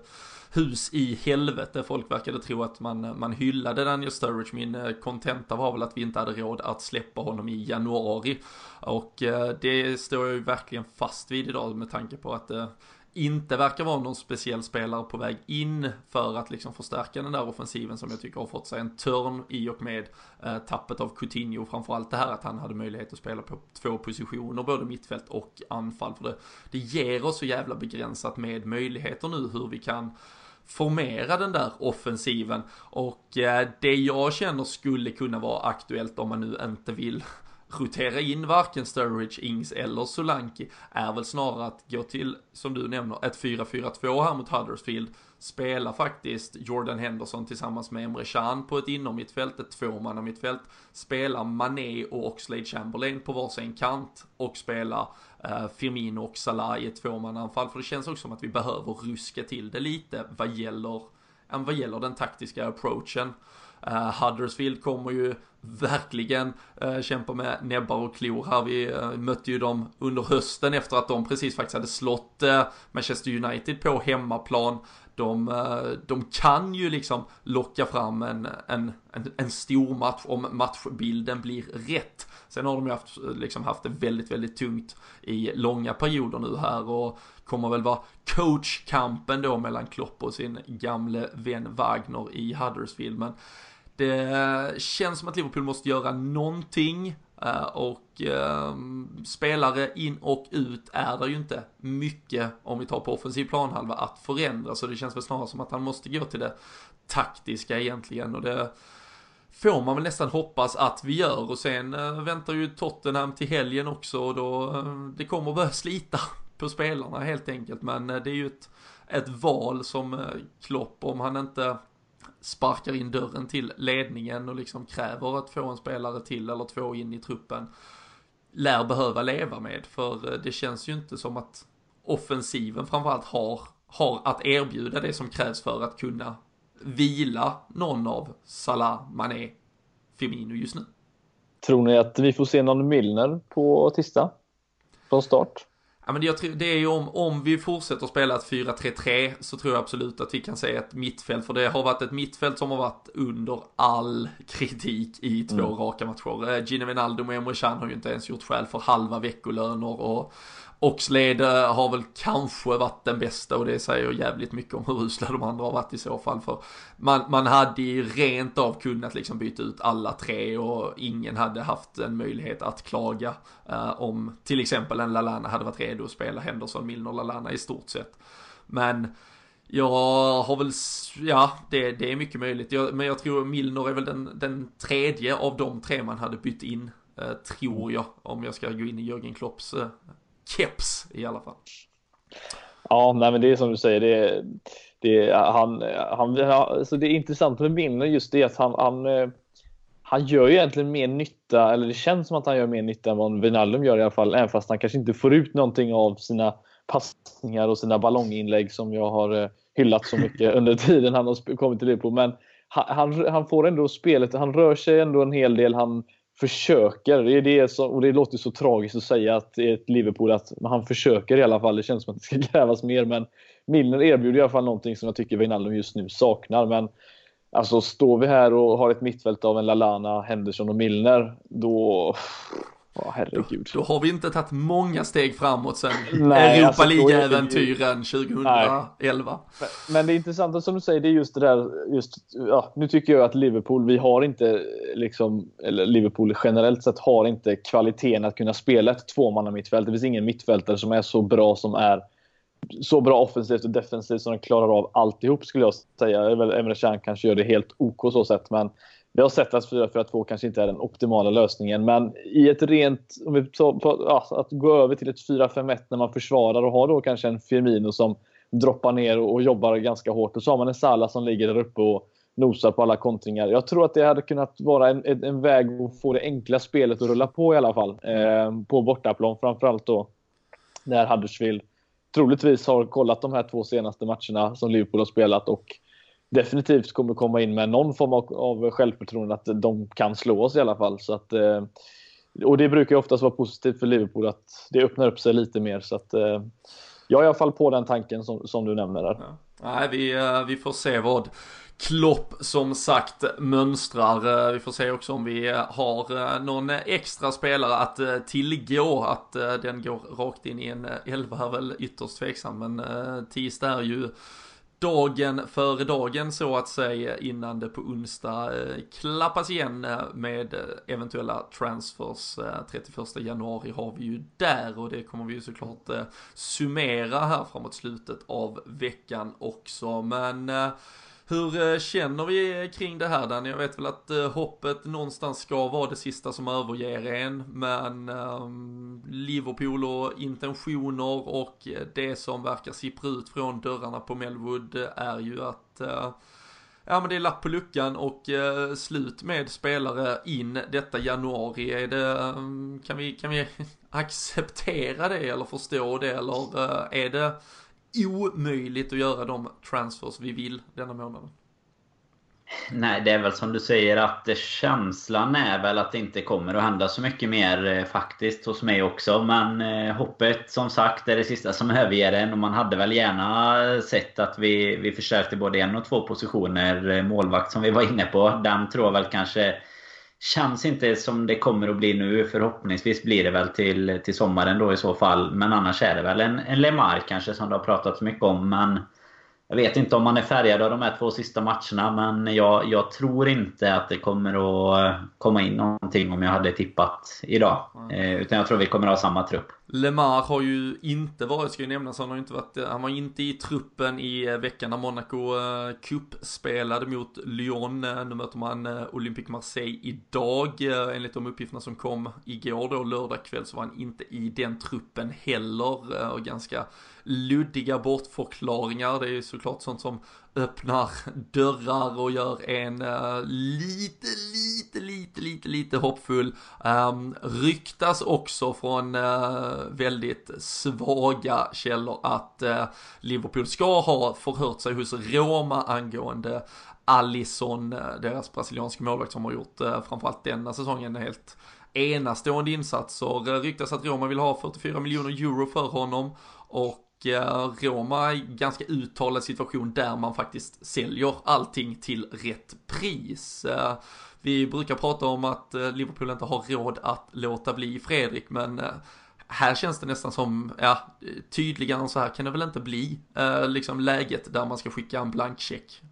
hus i helvete. Folk verkade tro att man, man hyllade Daniel Sturridge. Min kontenta var väl att vi inte hade råd att släppa honom i januari. Och det står jag ju verkligen fast vid idag med tanke på att inte verkar vara någon speciell spelare på väg in för att liksom förstärka den där offensiven som jag tycker har fått sig en törn i och med eh, tappet av Coutinho. Framförallt det här att han hade möjlighet att spela på två positioner, både mittfält och anfall. För det, det ger oss så jävla begränsat med möjligheter nu hur vi kan formera den där offensiven och eh, det jag känner skulle kunna vara aktuellt om man nu inte vill rotera in varken Sturridge, Ings eller Solanki är väl snarare att gå till, som du nämner, ett 4-4-2 här mot Huddersfield. Spela faktiskt Jordan Henderson tillsammans med Emre Can på ett innermittfält, ett tvåmannamittfält. Spela Mané och Oxlade Chamberlain på varsin kant och spela eh, Firmino och Salah i ett tvåmannaanfall. För det känns också som att vi behöver ruska till det lite vad gäller, vad gäller den taktiska approachen. Uh, Huddersfield kommer ju verkligen uh, kämpa med näbbar och klor här. Vi uh, mötte ju dem under hösten efter att de precis faktiskt hade slått Manchester United på hemmaplan. De, de kan ju liksom locka fram en, en, en, en stor match om matchbilden blir rätt. Sen har de ju haft, liksom haft det väldigt, väldigt tungt i långa perioder nu här och kommer väl vara coachkampen då mellan Klopp och sin gamle vän Wagner i Huddersfield. Men det känns som att Liverpool måste göra någonting eh, och ehm, spelare in och ut är det ju inte mycket om vi tar på offensiv planhalva att förändra. Så det känns väl snarare som att han måste gå till det taktiska egentligen. Och det får man väl nästan hoppas att vi gör. Och sen eh, väntar ju Tottenham till helgen också och då eh, det kommer börja slita på spelarna helt enkelt. Men det är ju ett, ett val som Klopp om han inte sparkar in dörren till ledningen och liksom kräver att få en spelare till eller två in i truppen lär behöva leva med för eh, det känns ju inte som att offensiven framförallt har, har att erbjuda det som krävs för att kunna vila någon av Salah, Mané, Firmino just nu. Tror ni att vi får se någon Milner på tisdag? Från start? Ja, men jag det är ju om, om vi fortsätter spela ett 4-3-3 så tror jag absolut att vi kan se ett mittfält. För det har varit ett mittfält som har varit under all kritik i två mm. raka matcher. Eh, Gino Wijnaldum och Emre Can har ju inte ens gjort skäl för halva veckolöner och Oxlade har väl kanske varit den bästa och det säger jävligt mycket om hur usla de andra har varit i så fall. För man, man hade ju rent av kunnat liksom byta ut alla tre och ingen hade haft en möjlighet att klaga eh, om till exempel en Lalana hade varit redo att spela Henderson, Milner, Lalana i stort sett. Men jag har väl, ja det, det är mycket möjligt. Jag, men jag tror Milner är väl den, den tredje av de tre man hade bytt in. Eh, tror jag, om jag ska gå in i Jörgen Klopps eh, keps i alla fall. Ja, nej, men det är som du säger. Det, det, han, han, alltså det är intressant med Milner just det att han, han, eh, han gör ju egentligen mer nytta, eller det känns som att han gör mer nytta än vad Wijnaldum gör i alla fall, även fast han kanske inte får ut någonting av sina passningar och sina ballonginlägg som jag har eh, hyllat så mycket under tiden han har kommit till Liverpool. Men han, han, han får ändå spelet, han rör sig ändå en hel del. Han, försöker. Det är det som, och det låter så tragiskt att säga att i ett Liverpool att han försöker i alla fall. Det känns som att det ska krävas mer. Men Milner erbjuder i alla fall någonting som jag tycker Wijnaldum just nu saknar. Men alltså står vi här och har ett mittfält av en Lalana, Henderson och Milner, då Oh, herregud. Då, då, har vi inte tagit många steg framåt sen Europa alltså, League-äventyren 2011. Men, men, det intressanta som du säger, det är just det där, just, ja, nu tycker jag att Liverpool, vi har inte, liksom, eller Liverpool generellt sett har inte kvaliteten att kunna spela ett tvåmannamittfält. Det finns ingen mittfältare som är så bra som är så bra offensivt och defensivt som de klarar av alltihop skulle jag säga. Emre Can kanske gör det helt OK så sett, men vi har sett att 4-4-2 kanske inte är den optimala lösningen, men i ett rent... Om vi tar, på, ja, att gå över till ett 4-5-1 när man försvarar och har då kanske en Firmino som droppar ner och, och jobbar ganska hårt. Och så har man en Salah som ligger där uppe och nosar på alla kontringar. Jag tror att det hade kunnat vara en, en, en väg att få det enkla spelet att rulla på i alla fall. Eh, på bortaplan framförallt då. När Huddersfield troligtvis har kollat de här två senaste matcherna som Liverpool har spelat och definitivt kommer komma in med någon form av, av självförtroende att de kan slå oss i alla fall. Så att, eh, och det brukar ju oftast vara positivt för Liverpool att det öppnar upp sig lite mer. Så att, eh, jag är i alla fall på den tanken som, som du nämner där. Ja. Nej, vi, eh, vi får se vad Klopp som sagt mönstrar. Vi får se också om vi har någon extra spelare att tillgå. Att den går rakt in i en elva är väl ytterst tveksam. Men tisdag är ju dagen före dagen så att säga innan det på onsdag eh, klappas igen eh, med eh, eventuella transfers. 31 januari har vi ju där och det kommer vi ju såklart summera här framåt slutet av veckan också. Men hur eh, känner vi kring det här Danny? Jag vet väl att eh, hoppet någonstans ska vara det sista som överger en, men um, Liverpool och intentioner och eh, det som verkar sippra ut från dörrarna på Melwood är ju att uh, Ja men det är lapp på luckan och uh, slut med spelare in detta januari. Är det, um, kan, vi, kan vi acceptera det eller förstå det eller uh, är det omöjligt att göra de transfers vi vill denna månaden. Nej, det är väl som du säger att känslan är väl att det inte kommer att hända så mycket mer eh, faktiskt hos mig också. Men eh, hoppet som sagt är det sista som överger en och man hade väl gärna sett att vi, vi förstärkte både en och två positioner. Eh, målvakt som vi var inne på, den tror jag väl kanske Känns inte som det kommer att bli nu. Förhoppningsvis blir det väl till, till sommaren då i så fall. Men annars är det väl en, en Lemar kanske som det har pratats mycket om. Men jag vet inte om man är färgad av de här två sista matcherna. Men jag, jag tror inte att det kommer att komma in någonting om jag hade tippat idag. Mm. Eh, utan jag tror vi kommer att ha samma trupp. Lemar har ju inte varit, ska ju nämnas, han har inte varit, han var inte i truppen i eh, veckan när Monaco Cup spelade mot Lyon. Nu möter man Olympique Marseille idag. Enligt de uppgifterna som kom igår då, lördag kväll, så var han inte i den truppen heller. Och ganska luddiga bortförklaringar. Det är ju såklart sånt som öppnar dörrar och gör en uh, lite, lite, lite, lite, lite hoppfull. Um, ryktas också från uh, väldigt svaga källor att uh, Liverpool ska ha förhört sig hos Roma angående Alisson, deras brasilianska målvakt som har gjort uh, framförallt denna säsongen helt enastående insatser. Ryktas att Roma vill ha 44 miljoner euro för honom och Eh, Roma är ganska uttalad situation där man faktiskt säljer allting till rätt pris. Eh, vi brukar prata om att eh, Liverpool inte har råd att låta bli Fredrik, men här känns det nästan som, ja, tydligare än så här kan det väl inte bli, liksom läget där man ska skicka en blank check.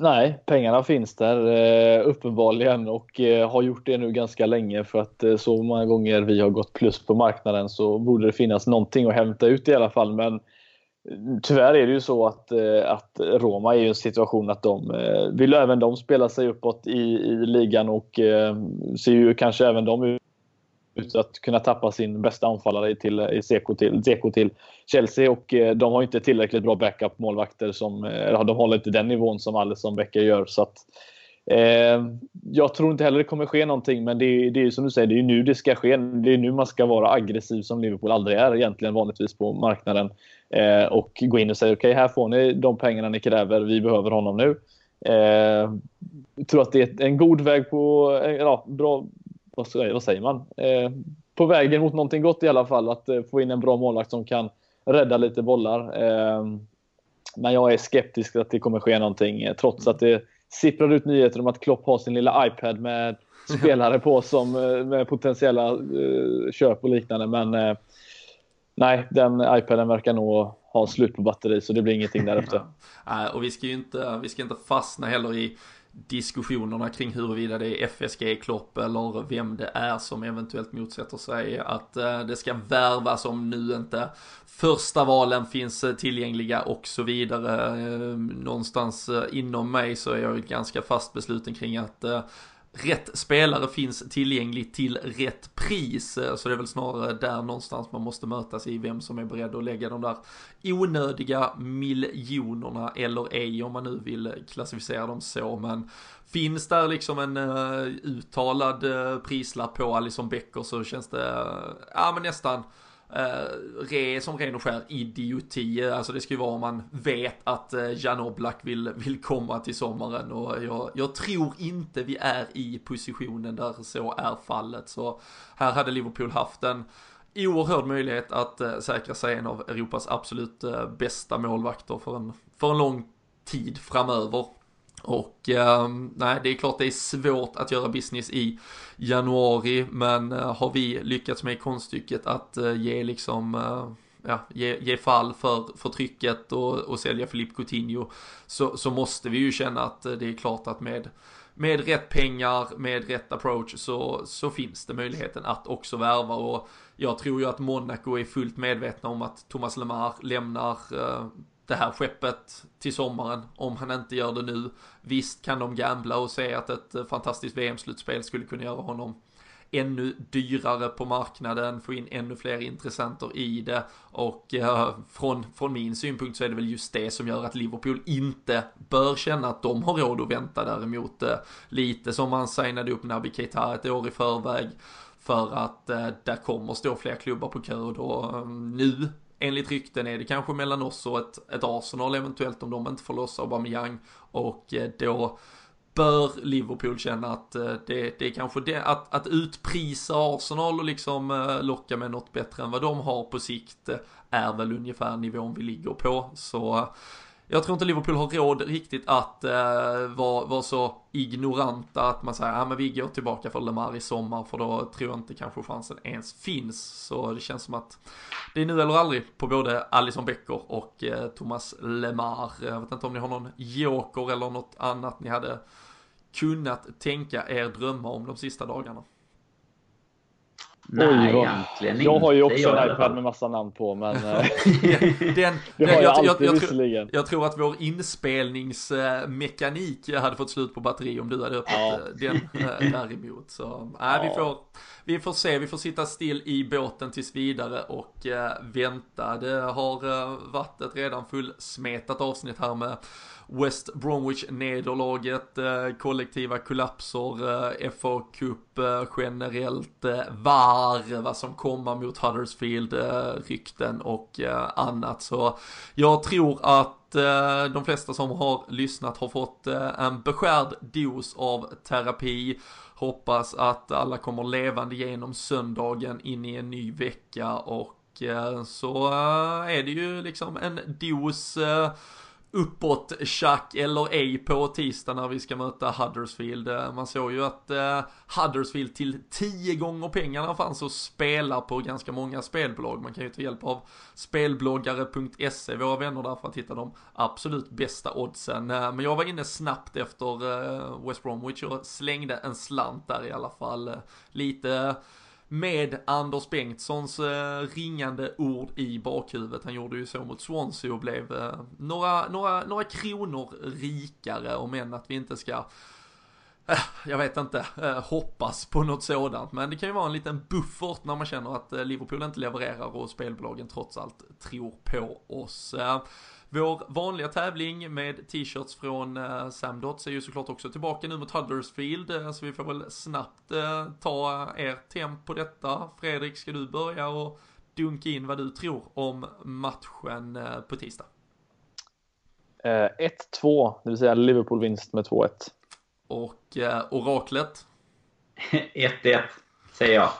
Nej, pengarna finns där eh, uppenbarligen och eh, har gjort det nu ganska länge för att eh, så många gånger vi har gått plus på marknaden så borde det finnas någonting att hämta ut i alla fall. Men mm, tyvärr är det ju så att, att Roma är i en situation att de vill även de spela sig uppåt i, i ligan och ser ju kanske även de ut ut att kunna tappa sin bästa anfallare till, eh, i Seko till, Seko till Chelsea och eh, de har inte tillräckligt bra backup målvakter som eh, de håller inte den nivån som Alisson Becker gör så att eh, jag tror inte heller det kommer ske någonting men det är, det är som du säger, det är nu det ska ske. Det är nu man ska vara aggressiv som Liverpool aldrig är egentligen vanligtvis på marknaden eh, och gå in och säga okej okay, här får ni de pengarna ni kräver, vi behöver honom nu. Eh, jag tror att det är en god väg på, eh, ja, bra, vad, vad säger man? Eh, på vägen mot någonting gott i alla fall. Att eh, få in en bra målvakt som kan rädda lite bollar. Eh, men jag är skeptisk att det kommer ske någonting eh, trots att det sipprar ut nyheter om att Klopp har sin lilla iPad med spelare på som eh, med potentiella eh, köp och liknande. Men nej, den iPaden verkar nog ha slut på batteri så det blir ingenting därefter. Ja. och vi ska ju inte, vi ska inte fastna heller i diskussionerna kring huruvida det är FSG, Klopp eller vem det är som eventuellt motsätter sig att eh, det ska värvas om nu inte första valen finns eh, tillgängliga och så vidare. Eh, någonstans inom mig så är jag ganska fast besluten kring att rätt spelare finns tillgänglig till rätt pris. Eh, så det är väl snarare där någonstans man måste mötas i vem som är beredd att lägga de där onödiga miljonerna eller ej om man nu vill klassificera dem så. Men finns där liksom en uh, uttalad uh, prislapp på Alison Becker så känns det, uh, ja men nästan Uh, re som ren och skär idioti, alltså det ska ju vara om man vet att uh, Jan Oblak vill, vill komma till sommaren och jag, jag, tror inte vi är i positionen där så är fallet. Så här hade Liverpool haft en oerhörd möjlighet att uh, säkra sig en av Europas absolut uh, bästa målvakter för en, för en lång tid framöver. Och eh, nej, det är klart det är svårt att göra business i januari, men eh, har vi lyckats med konststycket att eh, ge liksom eh, ja, ge, ge, fall för, för trycket och, och sälja Filip Coutinho så, så måste vi ju känna att eh, det är klart att med med rätt pengar, med rätt approach så, så finns det möjligheten att också värva. Och jag tror ju att Monaco är fullt medvetna om att Thomas Lemar lämnar eh, det här skeppet till sommaren om han inte gör det nu. Visst kan de gambla och säga att ett eh, fantastiskt VM-slutspel skulle kunna göra honom ännu dyrare på marknaden, få in ännu fler intressenter i det och eh, från, från min synpunkt så är det väl just det som gör att Liverpool inte bör känna att de har råd att vänta däremot eh, lite som man signade upp Naby Keita ett år i förväg för att eh, där kommer stå fler klubbar på kö och då eh, nu enligt rykten är det kanske mellan oss och ett, ett Arsenal eventuellt om de inte får loss Aubameyang och eh, då bör Liverpool känna att eh, det, det är kanske det, att, att utprisa Arsenal och liksom eh, locka med något bättre än vad de har på sikt är väl ungefär nivån vi ligger på. Så jag tror inte Liverpool har råd riktigt att eh, vara, vara så ignoranta att man säger, ja men vi går tillbaka för Lemar i sommar för då tror jag inte kanske chansen ens finns. Så det känns som att det är nu eller aldrig på både Alison Becker och eh, Thomas Lemar. Jag vet inte om ni har någon joker eller något annat ni hade kunnat tänka er drömma om de sista dagarna. Nej, Oj, egentligen inte. Jag har ju också en iPad med massa namn på, men... Eh, den, det har jag, jag, alltid, jag, jag, jag, tror att vår inspelningsmekanik hade fått slut på batteri om du hade öppnat ja. den däremot. Så, nej, ja. vi får vi får se, vi får sitta still i båten tills vidare och eh, vänta. Det har eh, varit ett redan fullsmetat avsnitt här med West Bromwich-nederlaget, eh, kollektiva kollapser, eh, FA Cup eh, generellt, VAR, vad som kommer mot Huddersfield-rykten och annat. Så jag tror att de flesta som har lyssnat har fått en beskärd dos av terapi Hoppas att alla kommer levande genom söndagen in i en ny vecka och så är det ju liksom en dos uppåt tjack eller ej på tisdag när vi ska möta Huddersfield. Eh, man såg ju att eh, Huddersfield till tio gånger pengarna fanns att spela på ganska många spelbolag. Man kan ju ta hjälp av spelbloggare.se, våra vänner där för att hitta de absolut bästa oddsen. Eh, men jag var inne snabbt efter eh, West Bromwich och slängde en slant där i alla fall. Lite med Anders Bengtssons eh, ringande ord i bakhuvudet. Han gjorde ju så mot Swansea och blev eh, några, några, några kronor rikare om än att vi inte ska eh, jag vet inte, eh, hoppas på något sådant. Men det kan ju vara en liten buffert när man känner att eh, Liverpool inte levererar och spelbolagen trots allt tror på oss. Eh, vår vanliga tävling med t-shirts från uh, Sam Dots är ju såklart också tillbaka nu mot Huddersfield. Uh, så vi får väl snabbt uh, ta er temp på detta. Fredrik, ska du börja och dunka in vad du tror om matchen uh, på tisdag? 1-2, det vill säga Liverpool vinst med 2-1. Och oraklet? 1-1, säger jag.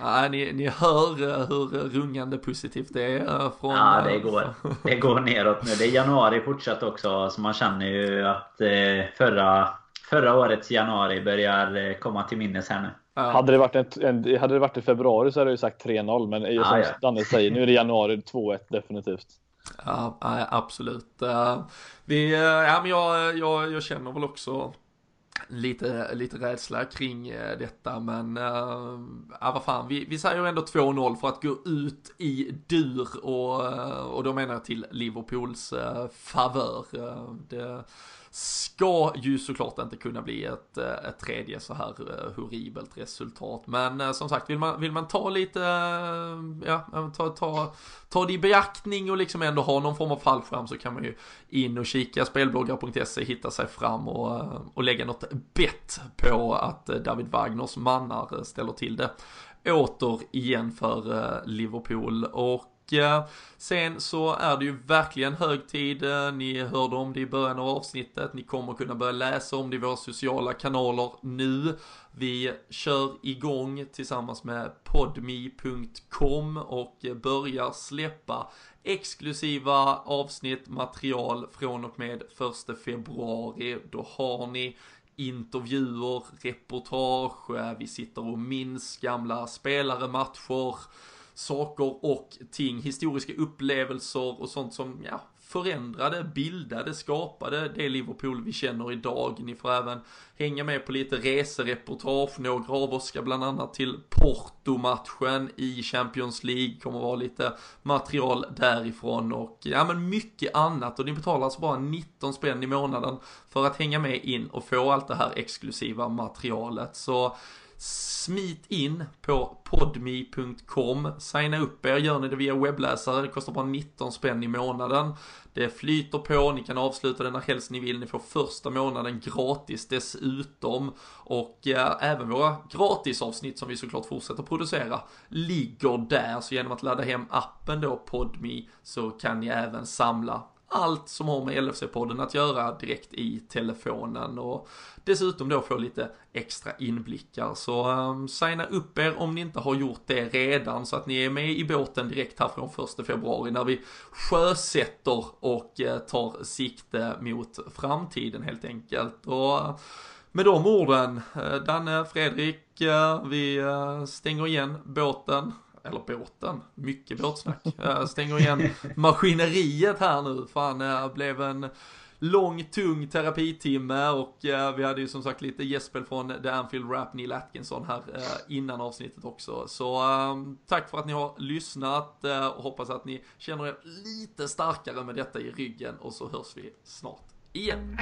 Ja, ni, ni hör eh, hur rungande positivt det är eh, från... Ja, det går, det går neråt nu. Det är januari fortsatt också, så man känner ju att eh, förra, förra årets januari börjar komma till minnes här nu. Ja. Hade, det varit en, hade det varit i februari så hade jag sagt 3-0, men ja, som ja. Danne säger, nu är det januari 2-1 definitivt. Ja, absolut. Vi, ja, men jag, jag, jag känner väl också lite, lite rädsla kring eh, detta men äh, ja vad fan vi, vi säger ändå 2-0 för att gå ut i dur och, eh, och då menar jag till Liverpools äh, favör. Det, ska ju såklart inte kunna bli ett, ett tredje så här horribelt resultat. Men äh, som sagt, vill man, vill man ta lite, ja, ta, ta, ta det i beaktning och liksom ändå ha någon form av fallskärm så kan man ju in och kika spelbloggar.se, hitta sig fram och, och lägga något bett på att eh, David Wagners mannar eh, ställer till det återigen för eh, Liverpool och sen så är det ju verkligen hög tid, ni hörde om det i början av avsnittet, ni kommer kunna börja läsa om det i våra sociala kanaler nu. Vi kör igång tillsammans med podmi.com och börjar släppa exklusiva avsnitt, material från och med 1 februari. Då har ni intervjuer, reportage, vi sitter och minns gamla spelare, matcher, saker och ting, historiska upplevelser och sånt som, ja, förändrade, bildade, skapade det Liverpool vi känner idag. Ni får även hänga med på lite resereportage. Några av oss ska bland annat till Porto-matchen i Champions League. Kommer vara lite material därifrån och ja men mycket annat. Och ni betalar alltså bara 19 spänn i månaden för att hänga med in och få allt det här exklusiva materialet. Så Smit in på podme.com, signa upp er, gör ni det via webbläsare, det kostar bara 19 spänn i månaden. Det flyter på, ni kan avsluta det när helst ni vill, ni får första månaden gratis dessutom. Och eh, även våra gratisavsnitt som vi såklart fortsätter producera ligger där, så genom att ladda hem appen då, Podme, så kan ni även samla allt som har med LFC-podden att göra direkt i telefonen och dessutom då få lite extra inblickar. Så um, signa upp er om ni inte har gjort det redan så att ni är med i båten direkt här från 1 februari när vi sjösätter och uh, tar sikte mot framtiden helt enkelt. Och uh, med de orden, uh, Danne, Fredrik, vi stänger igen båten eller båten, mycket båtsnack. Eh, stänger igen maskineriet här nu. Fan, det blev en lång, tung terapitimme och eh, vi hade ju som sagt lite gäspel från The Anfield Rap, Neil Atkinson här eh, innan avsnittet också. Så eh, tack för att ni har lyssnat eh, och hoppas att ni känner er lite starkare med detta i ryggen och så hörs vi snart igen.